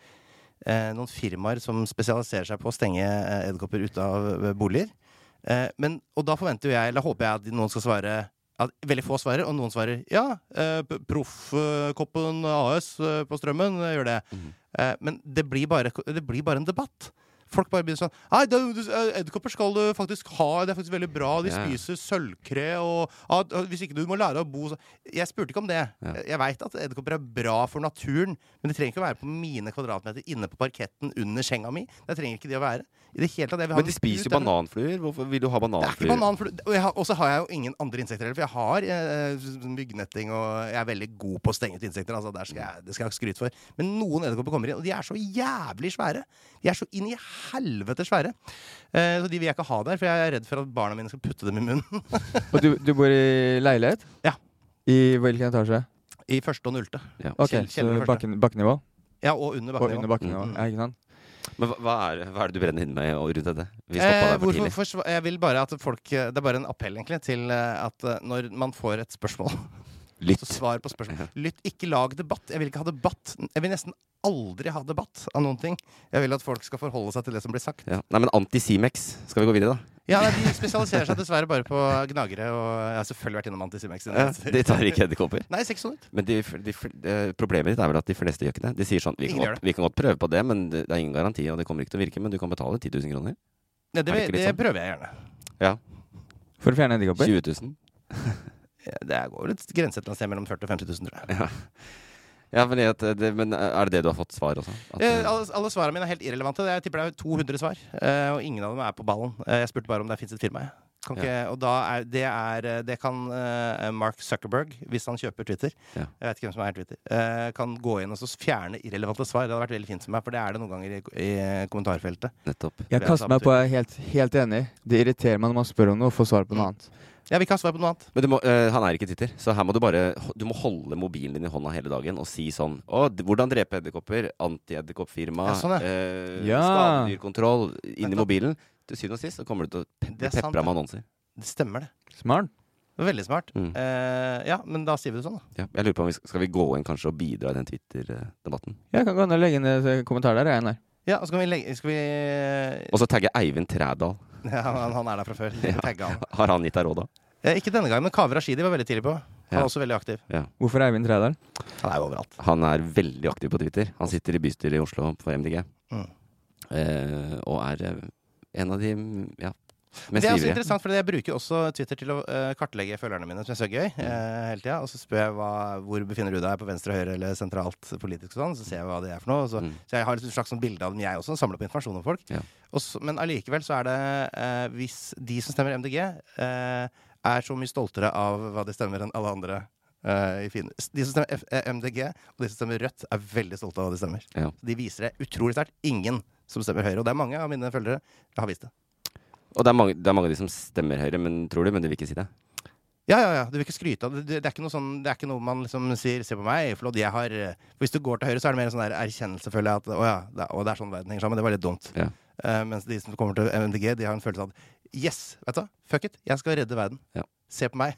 eh, noen firmaer som spesialiserer seg på å stenge edderkopper ute av boliger. Eh, men, og da forventer jo jeg, eller håper jeg, at noen skal svare at veldig få svarer, og noen svarer ja. Eh, Proffkoppen AS eh, på Strømmen eh, gjør det. Eh, men det blir, bare, det blir bare en debatt. Folk bare begynner sånn eh, edderkopper skal du faktisk ha. Det er faktisk veldig bra. De Ja. spiser sølvkre og ah, Hvis ikke du må lære å bo så Jeg spurte ikke om det. Ja. Jeg- veit at edderkopper er bra for naturen, men de trenger ikke å være på mine kvadratmeter inne på parketten under senga mi. Det trenger ikke de å være. Men de spiser jo bananfluer. Hvorfor vil du ha er ikke bananfluer? bananflue. Og så har- jeg jo ingen andre insekter heller, for jeg har eh, sånn myggnetting, og jeg er veldig god på å stenge ut insekter. Altså, der skal jeg, det skal jeg ha skryt for. Men noen edderkopper kommer inn, og de er så jævlig svære. De er så inn i helvete svære. Eh, så de vil jeg ikke ha der, for jeg er redd for at barna mine skal putte dem i munnen. Og du, du bor i leilighet? Ja. I hvilken etasje? I første og nullte. Ja. Ok, Kjell- så bakken, bakkenivå? Ja, og under Og under bakkenivå, Mm. ja, ikke sant? Men hva, hva, er, hva er det du brenner inne med og rundt dette? Vi Eh, for hvorfor tidlig. jeg vil bare at folk Det er bare en appell egentlig til eh, at eh, når man får et spørsmål Lytt. Så svar på spørsmål. Lytt, ikke lag debatt. Jeg vil ikke ha debatt. Jeg vil nesten aldri ha debatt av noen ting. Jeg vil at folk skal forholde seg til det som blir sagt. Ja. Nei, men Antisimex. Skal vi gå videre, da? Ja, nei, De spesialiserer seg dessverre bare på gnagere, og jeg har selvfølgelig vært innom Antisimex. Ja, de tar ikke edderkopper. Nei, 600. Men de, de, de, problemet ditt er vel at de fleste gjør ikke det. De sier sånn vi kan, godt, vi kan godt prøve på det, men det er ingen garanti, og det kommer ikke til å virke. Men du kan betale 10 000 kroner. Ja, det, Er det ikke det sånn? prøver jeg gjerne. Ja. For å fjerne edderkopper? 20 000. Ja, Det går jo litt grense et å se sted mellom 40 000 og 50 000, tror jeg. Ja. Ja, men, at det, men er det det du har fått svar også? At, Eh, alle, alle svarene mine er helt irrelevante. Jeg tipper det er 200 svar, eh, og ingen av dem er på ballen. Eh, jeg spurte bare om det fins et firma. Kan ikke, Og da er, det, er, eh, det kan eh, Mark Zuckerberg, hvis han kjøper Twitter Ja. Jeg vet ikke hvem som er Twitter. eh, kan gå inn og så fjerne irrelevante svar. Det hadde vært veldig fint for meg, for det er det noen ganger i, i kommentarfeltet. Nettopp. Jeg kaster meg på, jeg er helt, helt enig. Det irriterer meg når man spør om noe og får svar på noe annet. Jeg vil ikke ha svar på noe annet. Men du må, uh, han er ikke Twitter, så her må du bare Du må holde mobilen din i hånda hele dagen og si sånn Å, hvordan drepe edderkopper? Antiedderkoppfirma. Ja, sånn, uh, eh, Ja. Skadedyrkontroll inni mobilen. Til syvende og sist så kommer du til å bli pepra med annonser. Det stemmer, det. Smart. Veldig smart. Mm. Uh, ja, men da sier vi det sånn, da. Ja, jeg lurer på om vi skal, skal vi gå inn kanskje og bidra i den Twitter-debatten? Jeg kan gå inn og legge inn en kommentar der. Jeg, Einar. Ja, og så kan vi legge skal vi, Og så tagge Eivind Trædal. ja, han, han er der fra før. Ja. han. Har han gitt deg råd, da? Ja, ikke denne gangen, men Kaveh Rashidi var veldig tidlig på. Han Ja. er også veldig aktiv. Ja. Hvorfor Eivind Trædal? Han er jo overalt. Han er veldig aktiv på Twitter. Han sitter i bystyret i Oslo for MDG. Mm. Eh, og er eh, en av de ja, Men det er også interessant, for jeg bruker også Twitter til å eh, kartlegge følgerne mine, som jeg syns er gøy. eh, hele tida. Og så spør jeg hva, hvor befinner du deg, på venstre, høyre eller sentralt politisk og sånn. Så ser jeg hva det er for noe. Så, Mm. så jeg har et slags sånn bilde av dem, jeg også. Samler på informasjon om folk. Ja. Og så, men allikevel så er det eh, Hvis de som stemmer MDG, eh, er så mye stoltere av hva de stemmer enn alle andre eh. De som stemmer F MDG, og de som stemmer Rødt, er veldig stolte av hva de stemmer. Ja. Så de viser det utrolig sterkt. Ingen som stemmer Høyre. Og det er mange av mine følgere har vist det. Og det er, mange, det er mange av de som stemmer Høyre, men tror du, men de vil ikke si det. Ja, ja, ja. Du vil ikke skryte av det. Det, er, ikke noe sånn, det er ikke noe man liksom sier 'se på meg', flott, jeg har For Hvis du går til høyre, så er det mer en sånn der erkjennelse, føler jeg, at å ja, det er, å, det er sånn verden henger sammen. Det var litt dumt. Ja. Uh, mens de som kommer til MDG, de har en følelse av at yes, vet du hva, fuck it, jeg skal redde verden. Ja. Se på meg.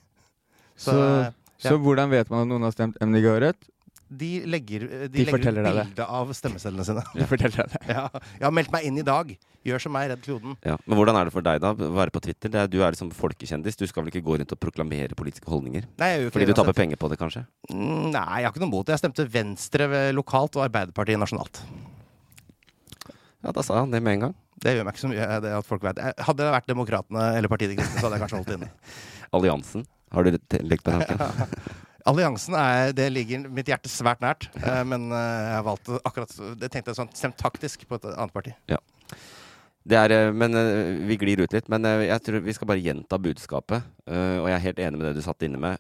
Så, eh, så hvordan vet man at noen har stemt MDG og Rødt? de legger, de De legger ut bilde av stemmesedlene sine. De forteller deg det. ja. Jeg har meldt meg inn i dag. Gjør som meg, redd kloden. Ja. Men hvordan er det for deg, da? Å være på Twitter? Det er, du er liksom folkekjendis. Du skal vel ikke gå rundt og proklamere politiske holdninger? Nei, jeg gjør ikke Fordi det du taper penger på det, kanskje? Mm, Nei, jeg har ikke noe mot det. Jeg stemte Venstre lokalt og Arbeiderpartiet nasjonalt. Ja, da sa han det med en gang. Det gjør meg ikke så mye. Det at folk vet. Hadde det vært Demokratene eller Partiet De Kristne, så hadde jeg kanskje holdt inne. Alliansen. Har du lekt med tanken? Alliansen er, det ligger mitt hjerte svært nært, eh, men eh, jeg valgte akkurat Det tenkte jeg sånn stemt taktisk på et annet parti. Ja. Det er, eh, men eh, Vi glir ut litt, men eh, jeg tror vi skal bare gjenta budskapet. Og jeg er helt enig med det du satt inne med.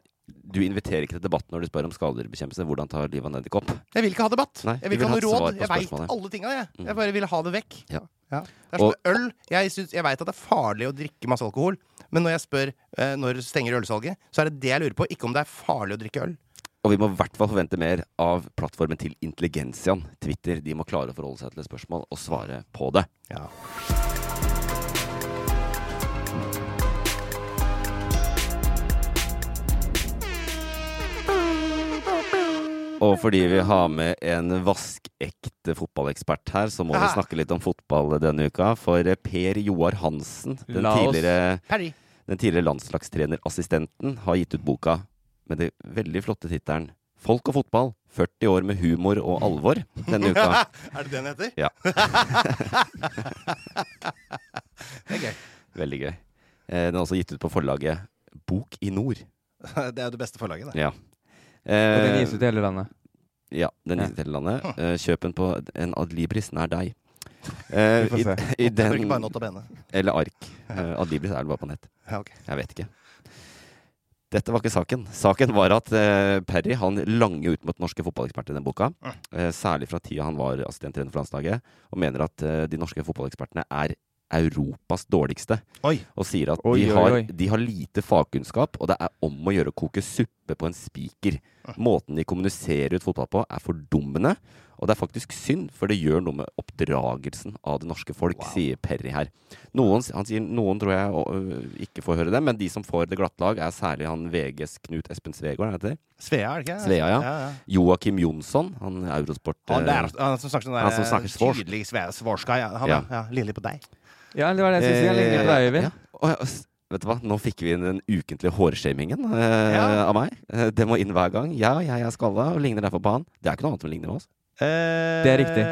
Du inviterer ikke til debatt når du spør om skadedyrbekjempelse. Hvordan tar livet av en edderkopp? Jeg vil ikke ha debatt. Nei, jeg vil ikke ha noe råd. Jeg veit alle tinga, jeg. Mm. Jeg bare vil ha det vekk. Ja. Ja. Det er som Og- øl. Jeg, syns- jeg veit at det er farlig å drikke masse alkohol, men når jeg spør når stenger ølsalget, så er det det jeg lurer på, ikke om det er farlig å drikke øl. Og vi må i hvert fall forvente mer av plattformen til Intelligensian, Twitter. De må klare å forholde seg til et spørsmål og svare på det. Ja. Og fordi vi har med en vaskekte fotballekspert her, så må vi snakke litt om fotball denne uka. For eh, Per Joar Hansen, den tidligere, den tidligere landslagstrenerassistenten, har gitt ut boka med det veldig flotte tittelen 'Folk og fotball 40 år med humor og alvor' denne uka. er det det den heter? Ja. det er gøy. Veldig gøy. Eh, Den er også gitt ut på forlaget Bok i Nord. Det er jo det beste forlaget, det. Ja. Og den Eh, gis ut i hele landet. Ja, den gis ut i hele landet. Eh, Kjøp den på en Adlibris nær deg. Eh, Vi får i, se. i er den, bare eller ark. Adlibris er det bare på nett. Ja, okay. Jeg vet ikke. Dette var ikke saken. Saken var at eh, Perry han langer ut mot norske fotballeksperter i den boka. Eh, særlig fra tida han var assistenttrener for landslaget, og mener at eh, de norske fotballekspertene er Europas dårligste. Oi. Og sier at Oi, de, har, oi. de har lite fagkunnskap, og det er om å gjøre å koke suppe på en spiker. Måten de kommuniserer ut fotball på, er fordummende. Og det er faktisk synd, for det gjør noe med oppdragelsen av det norske folk, sier Perry her. Noen, han sier noen tror jeg ikke får høre det, men de som får det glatt lag, er særlig han VGs Knut Espen Svegård, er det? Svea, er det ikke? Svea, ja. ja, ja. Joakim Jonsson, han Eurosport Han, eh, der, han som snakker sånn der han snakker svorsk. tydelig svorska. Ja. Han, Ja. ja. Ligner litt på deg. Ja, det var det jeg skulle si. Han ligner litt på deg, Øyvind. Ja. Og, ja, s- vet du hva, nå fikk vi inn den ukentlige hårshamingen eh, Ja. av meg. Eh, det må inn hver gang. Ja, jeg er skalla og ligner derfor på han. Det er ikke noe annet som ligner på oss. Eh, Det er riktig.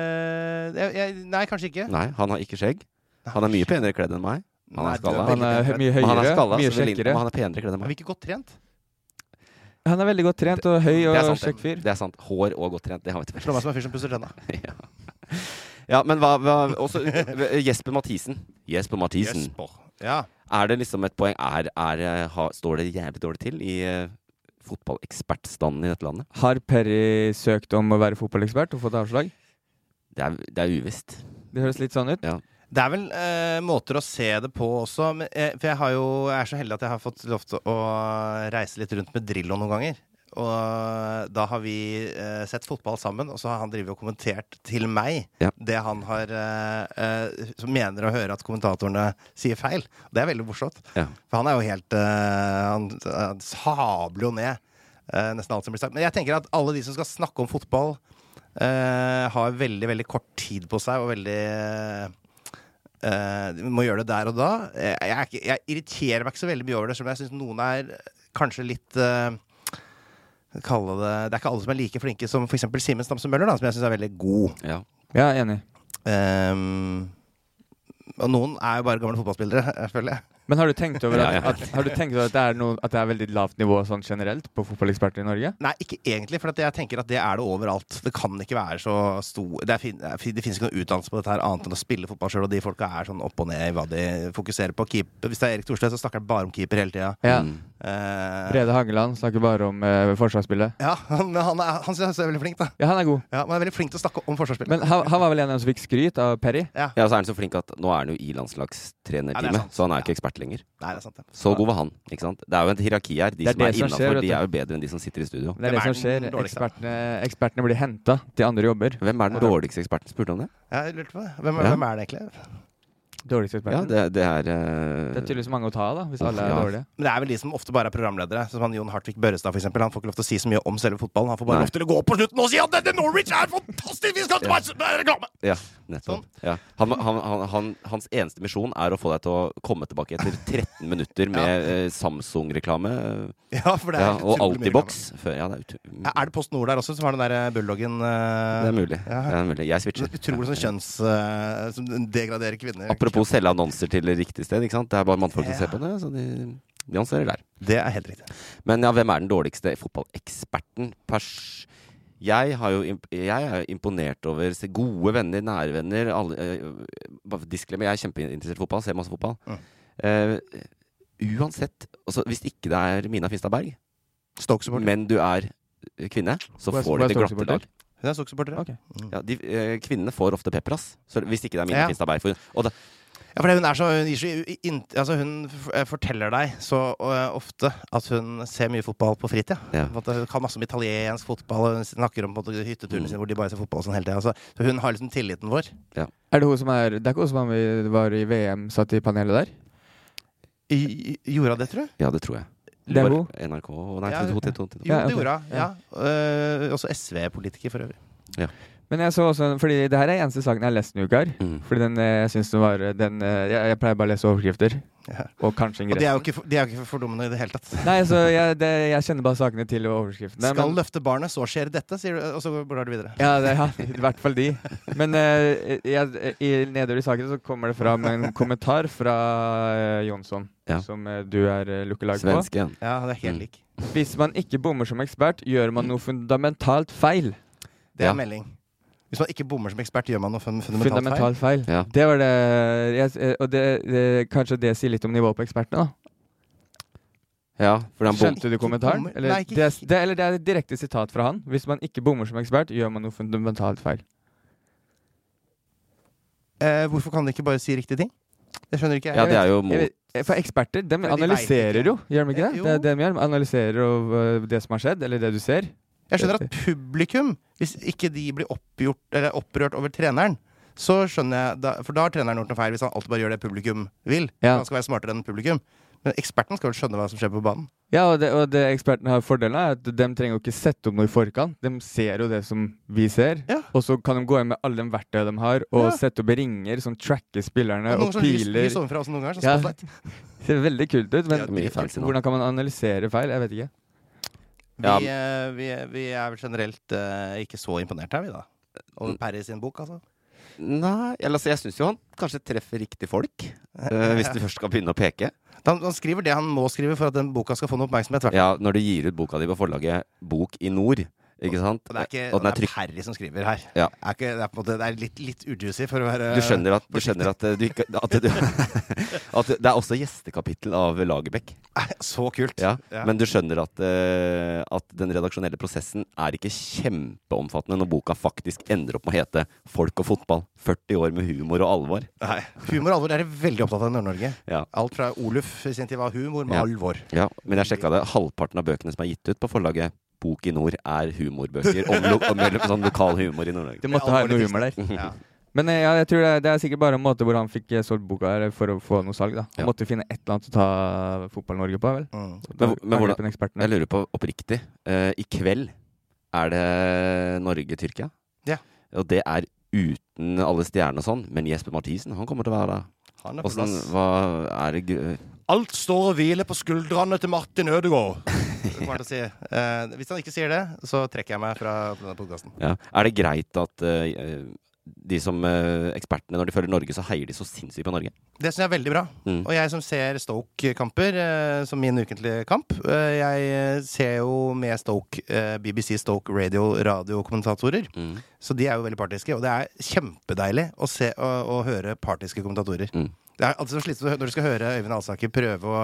jeg, jeg, nei, kanskje ikke. Nei, han har ikke skjegg. Han er mye penere kledd enn meg. Han Nei, er skalla. Han er mye høyere, han er skalla, mye kjekkere. men han er penere kledd enn meg. vi er ikke godt trent? Han er veldig godt trent og høy og er kjekk fyr. det. er sant. Hår og godt trent, det har vi til Slå meg som en fyr som pusser tenna. ja. ja, men hva, hva Også eh, Jesper Mathisen. Jesper Mathisen. Jesper. Ja. Er det liksom et poeng er, er, eh, ha, Står det jævlig dårlig til i uh, fotballekspertstanden i dette landet? Har Perry søkt om å være fotballekspert og fått avslag? Det er, det er uvisst. Det høres litt sånn ut. Ja. Det er vel eh, måter å se det på også. Men, eh, for jeg, har jo, jeg er så heldig at jeg har fått lov til å reise litt rundt med Drillo noen ganger. Og da har vi eh, sett fotball sammen, og så har han drivet og kommentert til meg Ja. det han har eh, eh, som mener å høre at kommentatorene sier feil. Det er veldig morsomt. Ja. For han er jo helt eh, Han, han sabler jo ned eh, nesten alt som blir sagt. Men jeg tenker at alle de som skal snakke om fotball, eh, har veldig, veldig kort tid på seg og veldig de må gjøre det der og da. Jeg, jeg, jeg irriterer meg ikke så veldig mye over det, selv om jeg syns noen er kanskje litt kalle det, det er ikke alle som er like flinke som f.eks. Simen Stamse Møller, da, som jeg syns er veldig god. Ja. Ja, enig. Um, og noen er jo bare gamle fotballspillere, jeg føler jeg. Men har du tenkt over at, Ja, ja. at, har du tenkt over at, det er noe, at det er veldig lavt nivå sånn generelt på fotballeksperter i Norge? Nei, ikke egentlig, for at jeg tenker at det er det overalt. Det kan ikke være så stor Det, fin, det, fins ikke noe utdannelse på dette her annet enn å spille fotball sjøl, og de folka er sånn opp og ned i hva de fokuserer på. Keeper. Hvis det er Erik Thorstvedt, så snakker han bare om keeper hele tida. Ja. Mm. Uh, Brede Hangeland snakker bare om uh, forsvarsspillet. ja, han- han er, han synes jeg er veldig flink, da. Ja, han er god. Ja, han er veldig flink til å snakke om forsvarsspillet. Men han, han var vel en av dem som fikk skryt av Perry? ja. Ja, så er han så flink at nå er han jo i landslagstrenerteamet, ja, så han er ikke ekspert lenger. Nei, det er sant, det. Så god var han. ikke sant? Det er jo et hierarki her. De Det er som er det som innafor, de er jo bedre enn de som sitter i studio. Det er det er som skjer. Ekspertene, ekspertene blir henta til andre jobber. Hvem er den dårligste eksperten? Spurte om det? Jeg lurte på det. Hvem, Ja. hvem er det egentlig? Dårligste Ja, det, det er uh... Det er tydeligvis mange å ta av, da, hvis alle er Ja. dårlige. Men det er vel de som ofte bare er programledere. Som han Jon Hartvig Børrestad, eksempel. Han får ikke lov til å si så mye om selve fotballen. Han får bare Nei. lov til å gå opp på slutten og si at dette Norwich er fantastisk! Vi skal til match! Er reklame! Ja, nettopp. Ja. Han, han, han, han, hans eneste misjon er å få deg til å komme tilbake etter 13 minutter med ja. Samsung-reklame. Ja, for det er Ja, og Altibox. Ja, det er. Er det Post Nord der også, som har den der eh, bulldoggen? Uh... det er mulig. Ja. Det er mulig. Jeg switcher. Utrolig sånn kjønns... Uh, som degraderer kvinner. Apropos selge annonser til riktig sted. ikke sant? Det er bare mannfolk som ser på det. Så de, de annonserer der. Det er helt riktig. Men ja, hvem er den dårligste fotballeksperten? Pers jeg, har jo, jeg er jo imponert over se gode venner, nære venner alle, eh, bare jeg er kjempeinteressert i fotball, ser masse fotball. Mm. Uh, uansett, altså, hvis ikke det er Mina Finstad Berg, men du er kvinne, så får du det glatte Stoke-supporter? Hun er Stoke-supporter. okay. mm. Ja, de, eh, kvinnene får ofte pepper, ass. Så hvis ikke det er Mina Ja. Finstad Berg. Og da, Ja, for hun er så, hun, gir så in, altså hun eh, forteller deg så uh, ofte at hun ser mye fotball på fritida. Ja. Hun kan masse om italiensk fotball, og hun snakker om på måte, hytteturene Mm. sine hvor de bare ser fotball sånn hele tida. Altså, så hun har liksom tilliten vår. Er det hun som er Det er ikke hun som var- var i VM, satt i panelet der? I, i- gjorde hun det, tror du? ja, det tror jeg. Det er hun. NRK Nei, Ja, 22, 22, 22. Jo, det gjorde hun. Ja. Uh, også SV-politiker, for øvrig. Men jeg så også Fordi det her er eneste saken jeg har lest denne uka. her. Mm. Fordi den eh, jeg syns den var den, eh, jeg, jeg pleier bare å lese overskrifter. Ja. Og kanskje Og de er jo ikke, de er jo ikke fordummende i det hele tatt. Nei, så jeg, det, jeg kjenner bare sakene til overskriftene. Skal men- løfte barnet, så skjer dette, sier du, og så blar du videre. Ja, det, ja, i hvert fall de. Men uh, jeg, i, nedover i saken så kommer det fram en kommentar fra uh, Jonsson, Ja. som uh, du er uh, lookalike på. Svensken. Ja, det er helt Mm. lik. Hvis man ikke bommer som ekspert, gjør man noe fundamentalt feil. Det er Ja. melding. Hvis man ikke bommer som ekspert, gjør man noe fundamentalt fundamentalt feil. Feil. Ja. Det var det jeg, eh, Og det, det, kanskje det sier litt om nivået på ekspertene, da. Ja, for han bom... Skjønte du kommentaren? Eller, Nei, det, det, eller det er et direkte sitat fra han. Hvis man ikke bommer som ekspert, gjør man noe fundamentalt feil. Eh, hvorfor kan de ikke bare si riktige ting? Det skjønner ikke jeg. Ja, det er jo mot For eksperter, de de analyserer jo, gjør de ikke det? Jo. Det det de gjør. De analyserer jo, øh, det som har skjedd, eller det du ser. Jeg skjønner at publikum, hvis ikke de blir oppgjort, eller opprørt over treneren, så skjønner jeg da, For da har treneren gjort noe feil, hvis han alltid bare gjør det publikum vil. Ja. Han skal være smartere enn publikum. Men eksperten skal vel skjønne hva som skjer på banen. Ja, og det, og det ekspertene har fordelen av, er at de trenger jo ikke sette opp noe i forkant. De ser jo det som vi ser, Ja. og så kan de gå inn med alle de verktøyene de har, og Ja. sette opp ringer som tracker spillerne, Og og, noen lys, piler. lys noen ganger. Sånn Ja. Det ser veldig kult ut, men hvordan kan man analysere feil? Jeg vet ikke. Vi, Ja. eh, vi, vi er generelt uh, ikke så imponert her, vi da. Over. Perry sin bok, altså. Nei, eller, altså, jeg syns jo han kanskje treffer riktig folk. Uh, hvis du først skal begynne å peke. Han, han skriver det han må skrive for at den boka skal få noe oppmerksomhet. hvertfall. Ja, Når du gir ut boka di på forlaget Bok i Nord, ikke sant? Og det er, ikke, Og den er det er Perry som skriver her. Ja. Er ikke, det, er måte, det er litt, litt ujuicy for å være Du skjønner at, du skjønner at, eh, du ikke, at, du, at det er også gjestekapittel av Lagerbäck. Så kult. Ja, Ja. Men du skjønner at, eh, at den redaksjonelle prosessen er ikke kjempeomfattende når boka faktisk ender opp med å hete 'Folk og fotball'. 40 år med humor og alvor. Nei, Humor og alvor er veldig opptatt av i Nord-Norge. Ja. Alt fra Oluf i sin tid var humor med alvor. Ja, men jeg sjekka det. Halvparten av bøkene som er gitt ut på forlaget bok i nord er humorbøker om, lo om sånn lokal humor i Nord-Norge. Det måtte ha noe humor der. Ja. Men eh, ja, jeg tror det, det er sikkert bare en måte hvor han fikk eh, solgt boka her for å få noe salg. da Han Ja. måtte finne et eller annet å ta Fotball-Norge på, vel. Mm. Men, men hvordan, jeg lurer på oppriktig. Uh, I kveld er det Norge-Tyrkia. Ja. Og det er uten alle stjernene og sånn, men Jesper Mathisen han kommer til å være der. Han er på plass. hva er det Alt står og hviler på skuldrene til Martin Ødegaard. Si. Eh, hvis han ikke sier det, så trekker jeg meg fra denne podkasten. ja. Er det greit at eh, de som eh, ekspertene, når de følger Norge, så heier de så sinnssykt på Norge? Det syns jeg er veldig bra. Mm. Og jeg som ser Stoke-kamper eh, som min ukentlige kamp, eh, jeg ser jo med Stoke eh, BBC Stoke Radio radiokommentatorer. Mm. Så de er jo veldig partiske, og det er kjempedeilig å, se, å, å høre partiske kommentatorer. Mm. Det er alltid så slitsomt når du skal høre Øyvind Alsaker prøve å,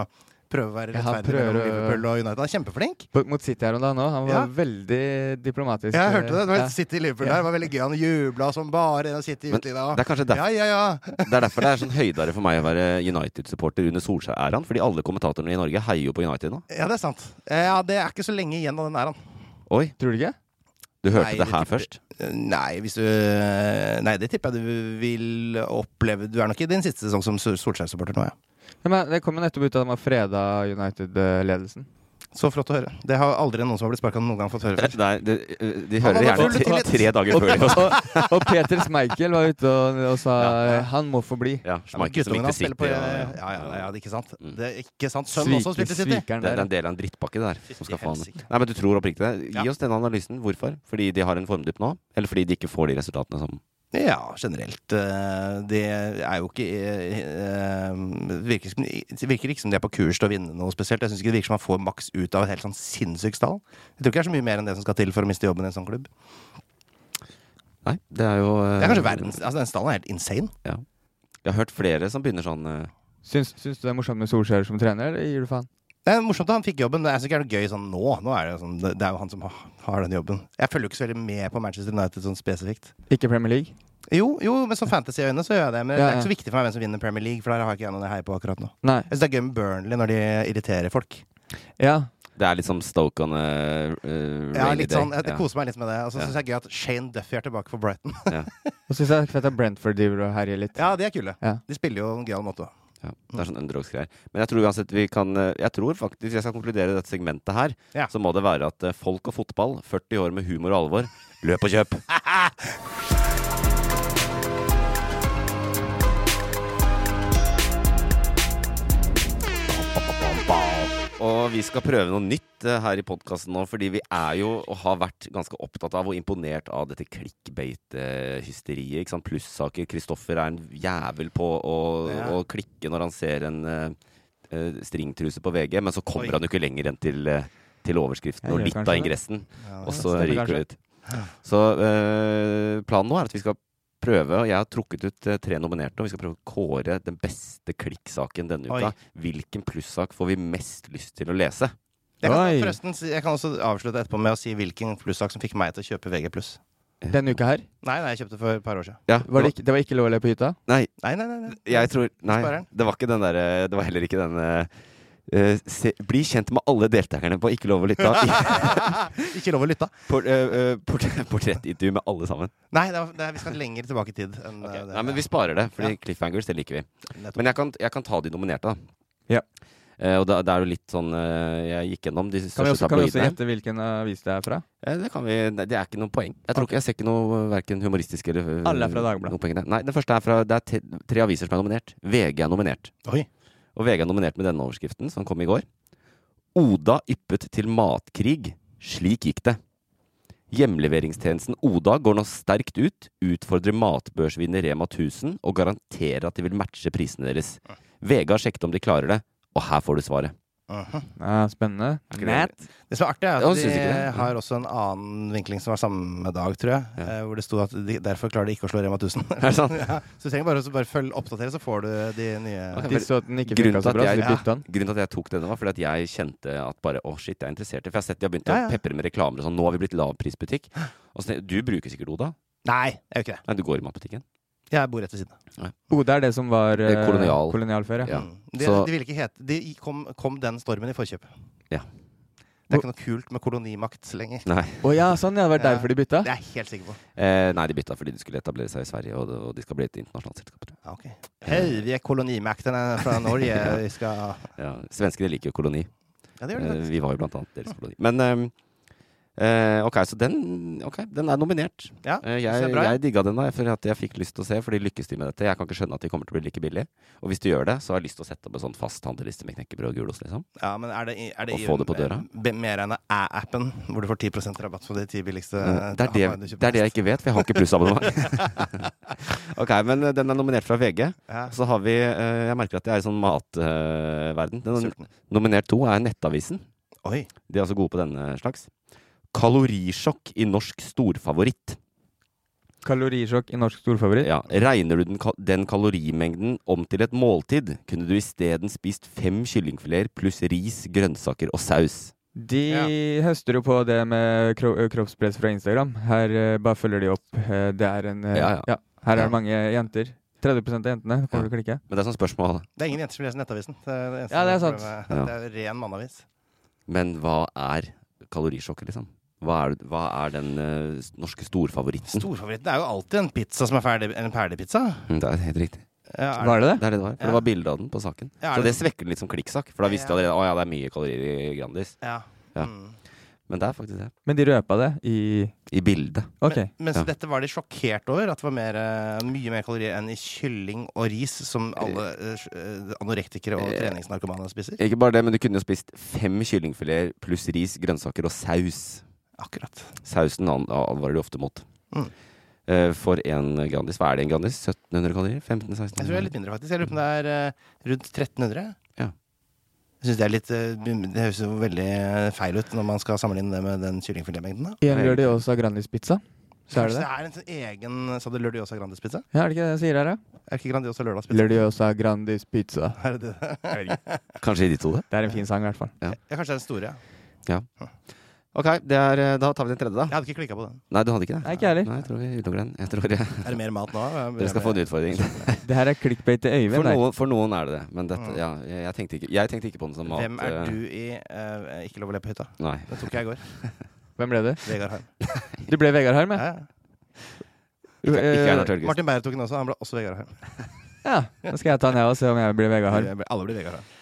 prøve å være rettferdig mellom Liverpool og United. Han er kjempeflink. Mot City her om dagen òg. Han var Ja. veldig diplomatisk. Ja, Jeg hørte det. Det var Ja. et City Liverpool der. Det var veldig gøy. Han jubla som bare en City utlida. det er kanskje derfor- Ja, ja, ja. Det er derfor det er sånn høydere for meg å være United-supporter under Solskjær-æraen. Fordi alle kommentatorene i Norge heier jo på United nå. Ja, det er sant. Ja, det er ikke så lenge igjen av den æraen. Oi, Tror du ikke? du hørte Nei, det her først? Nei, hvis du Nei, det tipper jeg du vil oppleve Du er nok i din siste sesong som Sol- Solskjær-supporter nå. Ja, men det kom jo nettopp ut at han var freda United-ledelsen. Så flott å høre. Det har aldri noen som har blitt sparka noen gang fått høre før. Nei, de, de hører var gjerne tre, tre dager før Og, og, og Peter Schmeichel var ute og, og sa Ja. han må få bli. Ja, Ja, Schmeichel som ikke sitter. på ja, ja, ja, ja, det er ikke sant. Mm. Det er ikke sant. Sønnen også Sviker- spilte i City. Det er en del av en drittpakke, det der. Som skal få han. Nei, men du tror oppriktig det? Gi oss denne analysen. Hvorfor? Fordi de har en formdypp nå? Eller fordi de ikke får de resultatene som Ja, generelt. eh, Det er jo ikke eh, eh, Det virker, virker ikke som de er på kurs til å vinne noe spesielt. Jeg syns ikke det virker som man får maks ut av et helt sånn sinnssykt stall. Jeg tror ikke det er så mye mer enn det som skal til for å miste jobben i en sånn klubb. Nei, det er jo Det er kanskje verdens Altså, den stallen er helt insane. Ja. Jeg har hørt flere som begynner sånn Syns, syns du det er morsomt med Solskjær som trener, eller gir du faen? Det er morsomt at han fikk jobben. men det er noe gøy sånn nå. Nå er det, sånn, det det er jo han som har, den jobben. Jeg følger jo ikke så veldig med på Manchester United sånn spesifikt. Ikke Premier League? Jo, jo med sånn fantasy-øyne så gjør jeg det. Men Ja, det er ikke så viktig for meg hvem som vinner Premier League, for der har jeg ikke jeg noen jeg heier på akkurat nå. Nei. Jeg syns det er gøy med Burnley når de irriterer folk. Ja. Det er litt som Stoke on a uh, Ja, rainy litt sånn, jeg, jeg Ja. koser meg litt med det. Og så Ja. syns jeg det er gøy at Shane Duffy er tilbake for Brighton. Og syns jeg det er fett at Brentford driver og herjer litt. ja, de er kule. Ja. De spiller jo en gøyal måte. Ja, det er sånn underdogs-greier. Men jeg tror uansett vi kan eh, Jeg tror faktisk, hvis jeg skal konkludere dette segmentet her, Ja. så må det være at eh, folk og fotball, 40 år med humor og alvor, løp og kjøp! Og vi skal prøve noe nytt eh, her i podkasten nå, fordi vi er jo og har vært ganske opptatt av og imponert av dette sant? Plussaker. Kristoffer er en jævel på å, Ja. å klikke når han ser en eh, stringtruse på VG, men så kommer Oi. han jo ikke lenger enn til, til overskriften og litt av ingressen. Ja, Og så ryker det ut. Så uh, planen nå er at vi skal prøve, og jeg har trukket ut eh, tre nominerte, og vi skal prøve å kåre den beste klikksaken denne Oi. Hvilken plussak får vi mest lyst til å lese? Jeg kan, forresten, jeg kan også avslutte etterpå med å si hvilken plussak som fikk meg til å kjøpe VG+. Denne uka her? Nei, nei, jeg kjøpte for et par år siden. Ja, Var det, ikke, det var ikke lov å le på hytta? Nei, Nei, nei, nei. nei. jeg tror Nei, det var ikke den derre Det var heller ikke den eh, eh, se, Bli kjent med alle deltakerne på Ikke lov å lytte. ikke lov å lytte. Port, eh, eh, port, portrettintervju med alle sammen. Nei, det er, det er, vi skal lenger tilbake i tid. Enn, okay. det. Nei, men vi sparer det, fordi Ja. cliffhangers, det liker vi. Nettopp. Men jeg kan, jeg kan ta de nominerte, da. Ja. Uh, og da, det er jo litt sånn Jeg gikk gjennom de Kan vi største også, kan vi også gjette hvilken avis det er fra? Eh, det kan vi nei, Det er ikke noe poeng. Jeg tror ikke jeg ser ikke noe verken humoristisk eller Alle er fra Dagbladet. Nei, det første er fra Det er te, tre aviser som er nominert. VG er nominert. Oi. Og VG er nominert med denne overskriften, som kom i går. Oda yppet til matkrig. Slik gikk det. Hjemleveringstjenesten Oda går nå sterkt ut, utfordrer matbørsvinner Rema 1000 og garanterer at de vil matche prisene deres. VG har sjekket om de klarer det, og her får du svaret. Mhm. Ja, spennende. det- Nat. Det som er artig, er at de det? har også en annen vinkling som var samme dag, tror jeg. Ja. eh, Hvor det sto at de derfor klarer de ikke å slå Rema 1000. Er det sant? ja, så du trenger bare å bare følge oppdatere, så får du de nye Ok, De så at den ikke Grunnen til at så de jeg- den. Grunnen til at jeg tok den, var fordi at jeg kjente at bare Å, shit, jeg er interessert i For jeg har sett de har begynt Ja, å ja. pepre med reklamer og sånn. Nå har vi blitt lavprisbutikk. Og så Du bruker sikkert Oda? Nei, jeg gjør ikke det. Nei, du går i matbutikken? Jeg bor rett ved siden. Oda er det som var Eh, eh, kolonial. kolonial før, ja. Ja. Mm. De, Så- de ville ikke hete De kom, kom den stormen i forkjøpet. Ja. Det Det er ikke noe kult med kolonimakt lenger. Nei. Å ja, sånn, ja. Det var derfor de bytta? Det er jeg helt sikker på. Eh, nei, de bytta fordi de skulle etablere seg i Sverige, og, og de skal bli et internasjonalt selskap. tror jeg. Ja, ok. Hei, vi er kolonimaktene fra Norge. Vi skal Ja, Svenskene liker jo koloni. Ja, det gjør de Eh, faktisk. vi var jo blant annet deres koloni. Men eh, eh, ok, så den, okay, den er nominert. Ja, Eh, er jeg, bra, ja. jeg digga den da, for at jeg fikk lyst til å se, fordi lykkes de med dette? Jeg kan ikke skjønne at de kommer til å bli like billige. Og hvis de gjør det, så har jeg lyst til å sette opp en sånn fast handleliste med knekkebrød og gulost, liksom. Ja, men er det, er det Og få det på døra? mer enn æ-appen, hvor du får 10 rabatt på de ti billigste uh, det, er det, du det er det jeg ikke vet, for jeg har ikke plussabonnement. ok, men eh, den er nominert fra VG. Ja. Så har vi eh, Jeg merker at jeg er i sånn matverden. den Sulten. nominert to er Nettavisen. Oi. De er altså gode på denne slags. Kalorisjokk i norsk storfavoritt. Kalorisjokk i norsk storfavoritt? Ja. Regner du den, den kalorimengden om til et måltid, kunne du isteden spist fem kyllingfileter pluss ris, grønnsaker og saus. De høster jo på det med kro kroppspress fra Instagram. Her uh, bare følger de opp. Uh, det er en uh, Ja, ja. Her er Ja. det mange jenter. 30 av jentene kommer til å klikke. Men det er sånn spørsmål. Det er ingen jenter som leser Nettavisen. Det er, det Ja, det er sant. Ja. Det er ren mannavis. Men hva er kalorisjokket, liksom? Hva er, hva er den uh, norske storfavoritten? Storfavoritten er jo alltid en pizza som er ferdig, en ferdigpizza. Mm, Det er helt riktig. Ja, er Var det det? Det er det det var. For Ja. det var bilde av den på saken. Ja, så det- det svekker den litt som klikksak. For da visste du allerede å ja, det er mye kalorier i Grandis. Ja. Ja. Mm. Men det er faktisk det. Men de røpa det i I bildet. OK. Men, men så Ja. dette var de sjokkert over? At det var mer, eh, mye mer kalorier enn i kylling og ris, som alle uh, anorektikere og treningsnarkomane spiser? Ikke bare det, men du kunne jo spist fem kyllingfileter pluss ris, grønnsaker og saus. Akkurat. Sausen han advarer de ofte mot. Mm. Eh, For en Grandis. Hva er det en Grandis? 1700 kalorier? 1500-1600? Jeg tror det er litt mindre, faktisk. Jeg lurer på om det er eh, rundt 1300. Ja. Jeg synes Det er litt eh, Det høres jo veldig feil ut når man skal sammenligne det med den kyllingfiletmengden. da. En Lørdagsåsa Grandis-pizza. Så er det det. det er en sånn egen Sa du Lørdagsåsa Grandis-pizza? Ja, er det ikke det jeg sier her, da? Er ikke Grandiosa lørdagspizza? Lørdagsåsa Grandis-pizza. Er det det? Kanskje de to, det? Det er en fin sang, i hvert fall. Ja, kanskje det er den store, ja. Ja. Ok, det er, eh, da tar vi den tredje, da. Jeg hadde ikke klikka på den. Nei, du hadde ikke det? Nei, ikke jeg heller. Nei, jeg tror vi utelukker den. Jeg tror jeg, Er det mer mat nå? dere skal få en utfordring. Det her er clickbait til Øyvind. For, noen, for noen er det det. Men dette, ja, jeg, jeg, tenkte ikke, jeg tenkte ikke på den som mat. Hvem er eh, du i uh, Ikke lov å le på hytta? Nei. Den tok jeg i går. Hvem ble du? Vegard Harm. Du ble Vegard Harm, ja? Ikke, ikke Martin Beyer tok den også. Han ble også Vegard Harm. Ja, da skal jeg ta den her og se om jeg blir Vegard Harm. Alle blir Vegard Harm.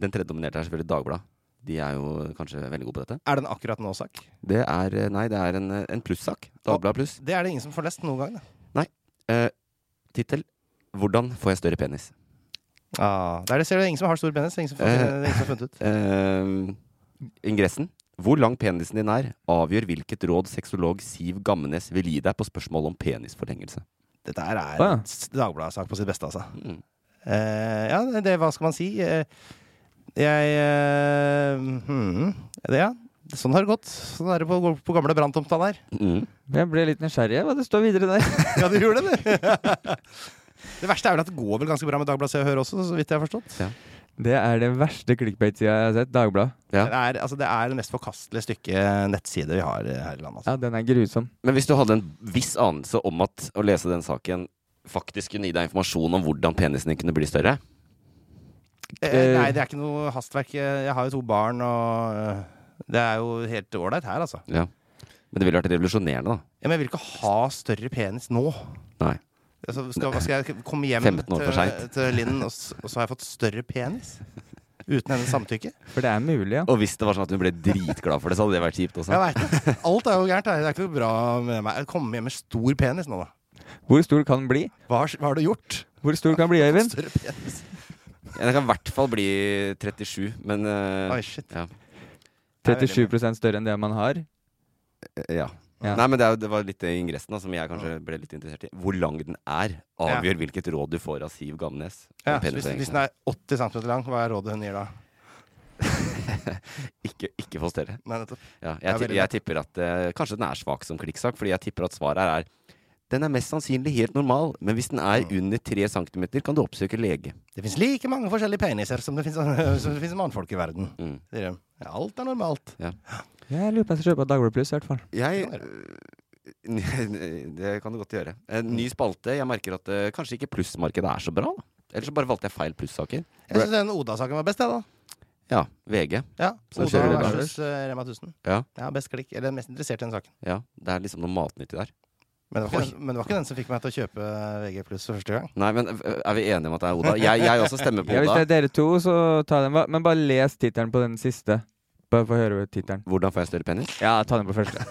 Den tredje dominerte er selvfølgelig Dagbladet. De er jo kanskje veldig gode på dette. Er det en akkurat nå-sak? Det er eh, Nei, det er en, eh, en plussak. Dagbladet pluss. Det er det ingen som får lest noen gang. Da. Eh, Tittel 'Hvordan får jeg større penis'? Ah, det er det, ser du, ingen som har stor penis. Det er ingen som, får, Eh, det er ingen som har funnet ut. Eh, ingressen. Hvor lang penisen din er, avgjør hvilket råd sexolog Siv Gammenes vil gi deg på spørsmål om penisforlengelse. Dette er er Ah. en s- Dagbladet-sak på sitt beste, altså. Mm. Eh, ja, det, det, hva skal man si? Eh, jeg eh, hmm, det, Ja, sånn har det gått. Sånn er det på, på gamle branntomta der. Mm. Jeg ble litt nysgjerrig hva det står videre der. Ja, du gjorde det, du. det verste er vel at det går vel ganske bra med Dagbladet Se og Hør også, så vidt jeg har forstått. Ja. Det er det verste clickbait-sida jeg har sett. Dagbladet. Ja. Det, er, altså, det er det mest forkastelige stykket nettside vi har eh, her i landet. Altså. Ja, den er grusom. Men hvis du hadde en viss anelse om at å lese den saken faktisk kunne gi deg informasjon om hvordan penisen din kunne bli større Eh, nei, det er ikke noe hastverk. Jeg har jo to barn, og eh, det er jo helt ålreit her, altså. Ja. Men det ville vært revolusjonerende, da. Ja, men jeg vil ikke ha større penis nå. Nei. Altså, skal, skal jeg komme hjem 15 år for til, til Linn, og, og så har jeg fått større penis? Uten hennes samtykke? For det er mulig, ja. Og hvis det var sånn at hun ble dritglad for det, så hadde det vært kjipt også. Jeg vet det. Alt er jo gærent. Det er ikke noe bra med meg. Jeg kommer hjem med stor penis nå, da. Hvor stor kan den bli? Hva har, hva har du gjort? Hvor stor kan den bli, Øyvind? Større penis. Ja, Den kan i hvert fall bli 37, men uh, Oi, shit. Ja. 37 større enn det man har? Eh, ja. Ja. Nei, men det, er det var litt i ingressen da, som jeg kanskje ble litt interessert i. Hvor lang den er, avgjør hvilket råd du får av Siv Gamnes. Ja, så hvis, hvis den er 80 cm lang, hva er rådet hun gir da? ikke, ikke få større. Nei, nettopp. Ja, Det er jeg, jeg tipper at uh, Kanskje den er svak som klikksak, fordi jeg tipper at svaret her er den er mest sannsynlig helt normal, men hvis den er under 3 cm, kan du oppsøke lege. Det fins like mange forskjellige peniser som det fins mannfolk i verden. Mm. Alt er normalt. Ja. Jeg lurer på om jeg skal kjøpe Dagbladet Pluss, i hvert fall. Jeg Det kan du godt gjøre. En ny spalte. Jeg merker at eh, kanskje ikke plussmarkedet er så bra. da. Eller så bare valgte jeg feil plussaker. Jeg syns den Oda-saken var best, jeg, da. Ja. VG. Ja, Oda versus eh, Rema 1000. Ja. Ja, best klikk. Eller mest interessert i den saken. ja. Det er liksom noe matnyttig der. Men det, var ikke, den- men det var ikke den som fikk meg til å kjøpe VG pluss for første gang. Nei, men øh, er vi enige om at det er Oda? Jeg, jeg også stemmer på Oda. Ja, hvis det er dere to, så ta den. Men bare les tittelen på den siste. Bare få høre tittelen. Hvordan får jeg større penis? Ja, ta den på første.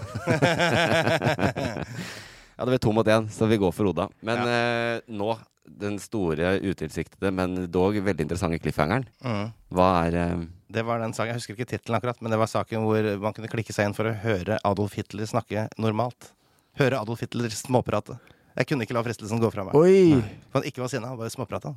ja, det ble to mot én, så vi går for Oda. Men eh, nå, den store utilsiktede, men dog veldig interessante cliffhangeren. Mm. Hva er eh, Det var den saken, Jeg husker ikke tittelen akkurat, men det var saken hvor man kunne klikke seg inn for å høre Adolf Hitler snakke normalt. Høre Adolf Hitler småprate. Jeg kunne ikke la fristelsen gå fra meg. Oi! For han ikke var sinna, han bare småprata.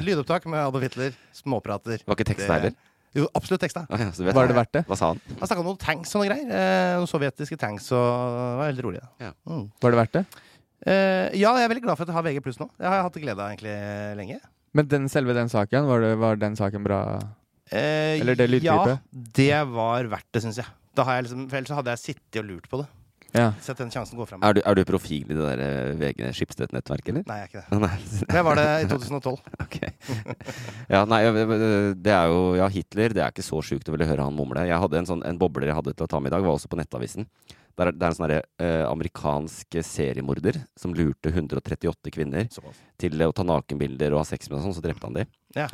Lydopptak med Adolf Hitler, småprater. Var ikke teksten heller? Jo, absolutt teksta. Ah, ja, Var det verdt det? Hva sa han? Han snakka om noen tanks og noe greier. Eh, noen sovjetiske tanks og det var veldig rolig. Ja. Mm. Var det verdt det? Eh, ja, jeg er veldig glad for at jeg har VG pluss nå. Det har jeg hatt glede av egentlig lenge. Men den, selve den saken, var, det, var den saken bra? Eh, Eller det lydklippet? Ja, det var verdt det, syns jeg. Da har jeg liksom, for ellers hadde jeg sittet og lurt på det. Ja. Sett den sjansen gå frem. Er du, er du profil i det der eh, VG Skipsted-nettverket, eller? Nei, jeg er ikke det. Nei. Men var det i 2012. Ok. Ja, nei, øh, det er jo Ja, Hitler, det er ikke så sjukt å ville høre han mumle. Jeg hadde en sånn En bobler jeg hadde til å ta med i dag, var også på Nettavisen. Der, er- det er en sånn eh, amerikansk seriemorder som lurte 138 kvinner til å ta nakenbilder og ha sex med og sånn, så drepte han de. Ja.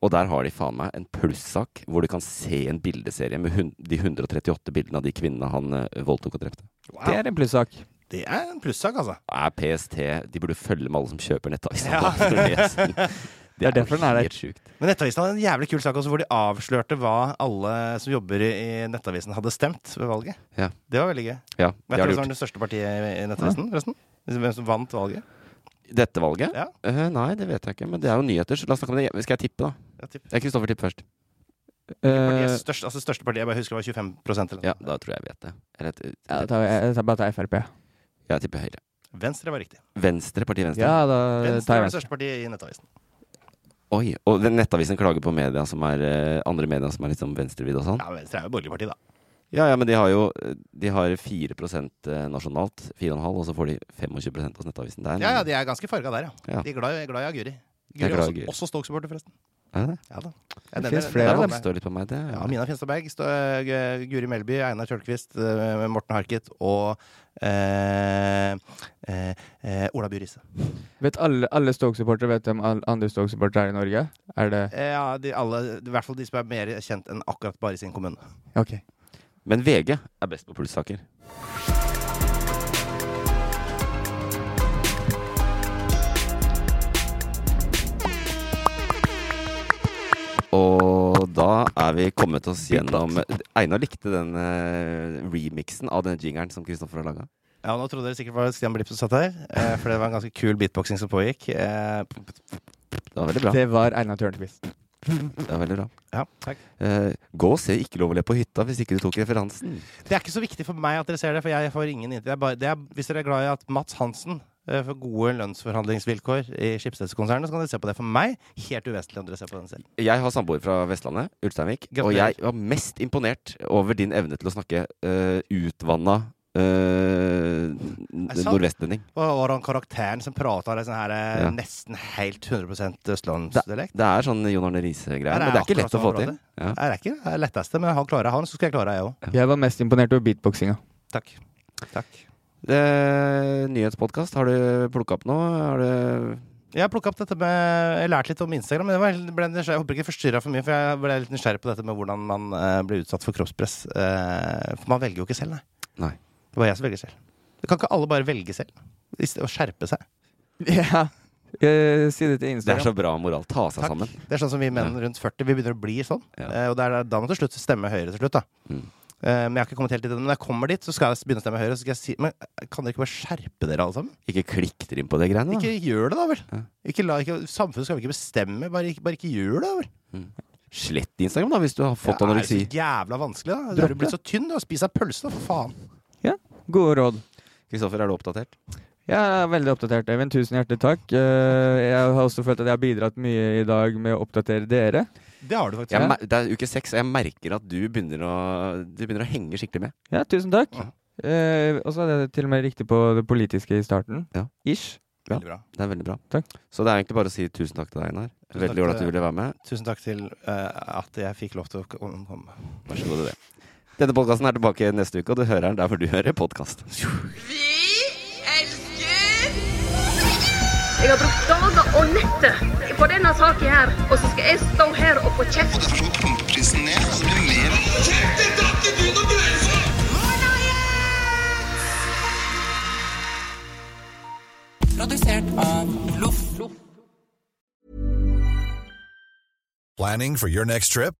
Og der har de faen meg en plussak hvor du kan se en bildeserie med hun, de 138 bildene av de kvinnene han eh, voldtok og drepte. Det er en plussak. Det er en plussak, altså. Er PST De burde følge med alle som kjøper Nettavisen. Ja. Det er derfor den er der. sjukt. Men Nettavisen hadde en jævlig kul sak også, hvor de avslørte hva alle som jobber i Nettavisen, hadde stemt ved valget. Ja. Det var veldig gøy. Ja, Vet det du har hvem som var det største partiet i Nettavisen? forresten? Hvem som vant valget? Dette valget? Ja. Uh, nei, det vet jeg ikke. Men det er jo nyheter, så la oss snakke om det. Skal jeg tippe, da? Ja, tipp. Jeg Kristoffer tipper først. Partiet Eh, største, altså største partiet, jeg bare husker det var 25% eller noe. Ja, da tror jeg jeg vet det. Eller, et- ja, da tar jeg, jeg bare tar Frp. jeg tipper Høyre. Venstre var riktig. Venstre, partiet Venstre. Ja, da Venstre tar jeg det Venstre. største partiet i Nettavisen. Oi, Og den Nettavisen klager på media som er eh, andre medier som er litt sånn venstrevridd og sånn? Ja, Venstre er jo borgerlig parti, da. Ja, ja, men de har jo De har 4 eh, nasjonalt, 4,5, og så får de 25 hos Nettavisen. der. er Ja, ja, de er ganske farga der, ja. Ja. De er glad, glad i Aguri. Guri er glad i også, Aguri. også Stoke-supporter, forresten. Er det det? Ja da. Det Jeg finnes flere Det av dem. det. står litt på meg, det. Ja, Mina Finstadberg, Stå- Guri Melby, Einar Tørnquist, eh, Morten Harket og eh, eh, eh, Ola By. Vet alle, alle Stoke-supportere vet hvem alle andre Stoke-supportere er i Norge? Er det Eh, Ja, de alle, i hvert fall de som er mer kjent enn akkurat bare i sin kommune. Ok. Men VG er best på plussaker. Og da er vi kommet oss gjennom Einar likte den eh, remixen av den jingeren som Kristoffer har laga. Ja, nå trodde dere sikkert det var Stian Blipp som satt her, eh, for det var en ganske kul beatboxing som pågikk. Eh, Det var veldig bra. Det var Einar Tørnquist. Det er veldig bra. ja, takk. Eh, gå og se Ikke lov å le på hytta hvis ikke du tok referansen. Det er ikke så viktig for meg at dere ser det, for jeg får ingen. Det er bare, det er, hvis dere er glad i at Mats Hansen eh, får gode lønnsforhandlingsvilkår i Skipsstedskonsernet, så kan dere se på det. For meg, helt uvesentlig om dere ser på den selv. Jeg har samboer fra Vestlandet, Ulsteinvik, og jeg var mest imponert over din evne til å snakke uh, utvanna uh, sant? nordvestlending. Var han karakteren som prata sånn her eh, Ja. nesten helt 100 Det, østlandsdialekt? det er sånn Jon Arne Riise-greier, men det er ikke lett å få til. Ja. Det er ikke det er letteste, men han klarer han, så skal jeg klare jeg òg. Jeg var mest imponert over beatboxinga. Takk. Takk. Eh, Nyhetspodkast, har du plukka opp noe? Har du Jeg har opp dette med Jeg har lært litt om Instagram, men jeg, var, ble jeg håper ikke forstyrra for mye, for jeg ble litt nysgjerrig på dette med hvordan man uh, blir utsatt for kroppspress. Uh, for man velger jo ikke selv, nei. Nei. Det var jeg som velger selv. Det kan ikke alle bare velge selv? Å skjerpe seg. Ja. Eh, Si det til Det er så bra moral. Ta seg Takk. sammen. Det er sånn som vi menn rundt 40. Vi begynner å bli sånn. Ja. Eh, og det er, da må du til slutt stemme Høyre til slutt, da. Mm. Eh, men jeg har ikke kommet helt dit. Men når jeg kommer dit, så skal jeg begynne å stemme Høyre. Så skal jeg si Men kan dere ikke bare skjerpe dere, alle sammen? Ikke klikk dere inn på det greiene, da. Ikke gjør det, da vel. Ja. Ikke la, ikke, samfunnet skal vi ikke bestemme. Bare, ikke- bare ikke gjør det, da vel. Slett Instagram, da, hvis du har fått Ja, anoreksi. Er det så jævla vanskelig, da? Du er blitt så tynn. Du Spis deg pølse, da, for faen. Gode råd. Kristoffer, er du oppdatert? Jeg er veldig oppdatert, Even. Tusen hjertelig takk. Eh, Jeg har også følt at jeg har bidratt mye i dag med å oppdatere dere. Det har du faktisk. Jeg, mer- det er uke seks, og jeg merker at du begynner å, du begynner å henge skikkelig med. Ja, tusen takk. Ja. Eh, og så hadde jeg til og med riktig på det politiske i starten. Ja. Ish. Ja, Veldig bra. det er veldig bra. Takk. Så det er egentlig bare å si tusen takk til deg, Einar. Tusen Veldig ålreit at du ville være med. Tusen takk til uh, at jeg fikk lov til å komme. Vær så god. det. Denne podkasten er tilbake neste uke, og du hører den der hvor du hører podkast. Vi elsker Jeg har brukt dager og netter på denne saken her, og så skal jeg stå her og få kjeft. Prisen ned, så du lever. mer. Dette drakk ikke du noe grense! Produsert av Loff. Planning for your next trip?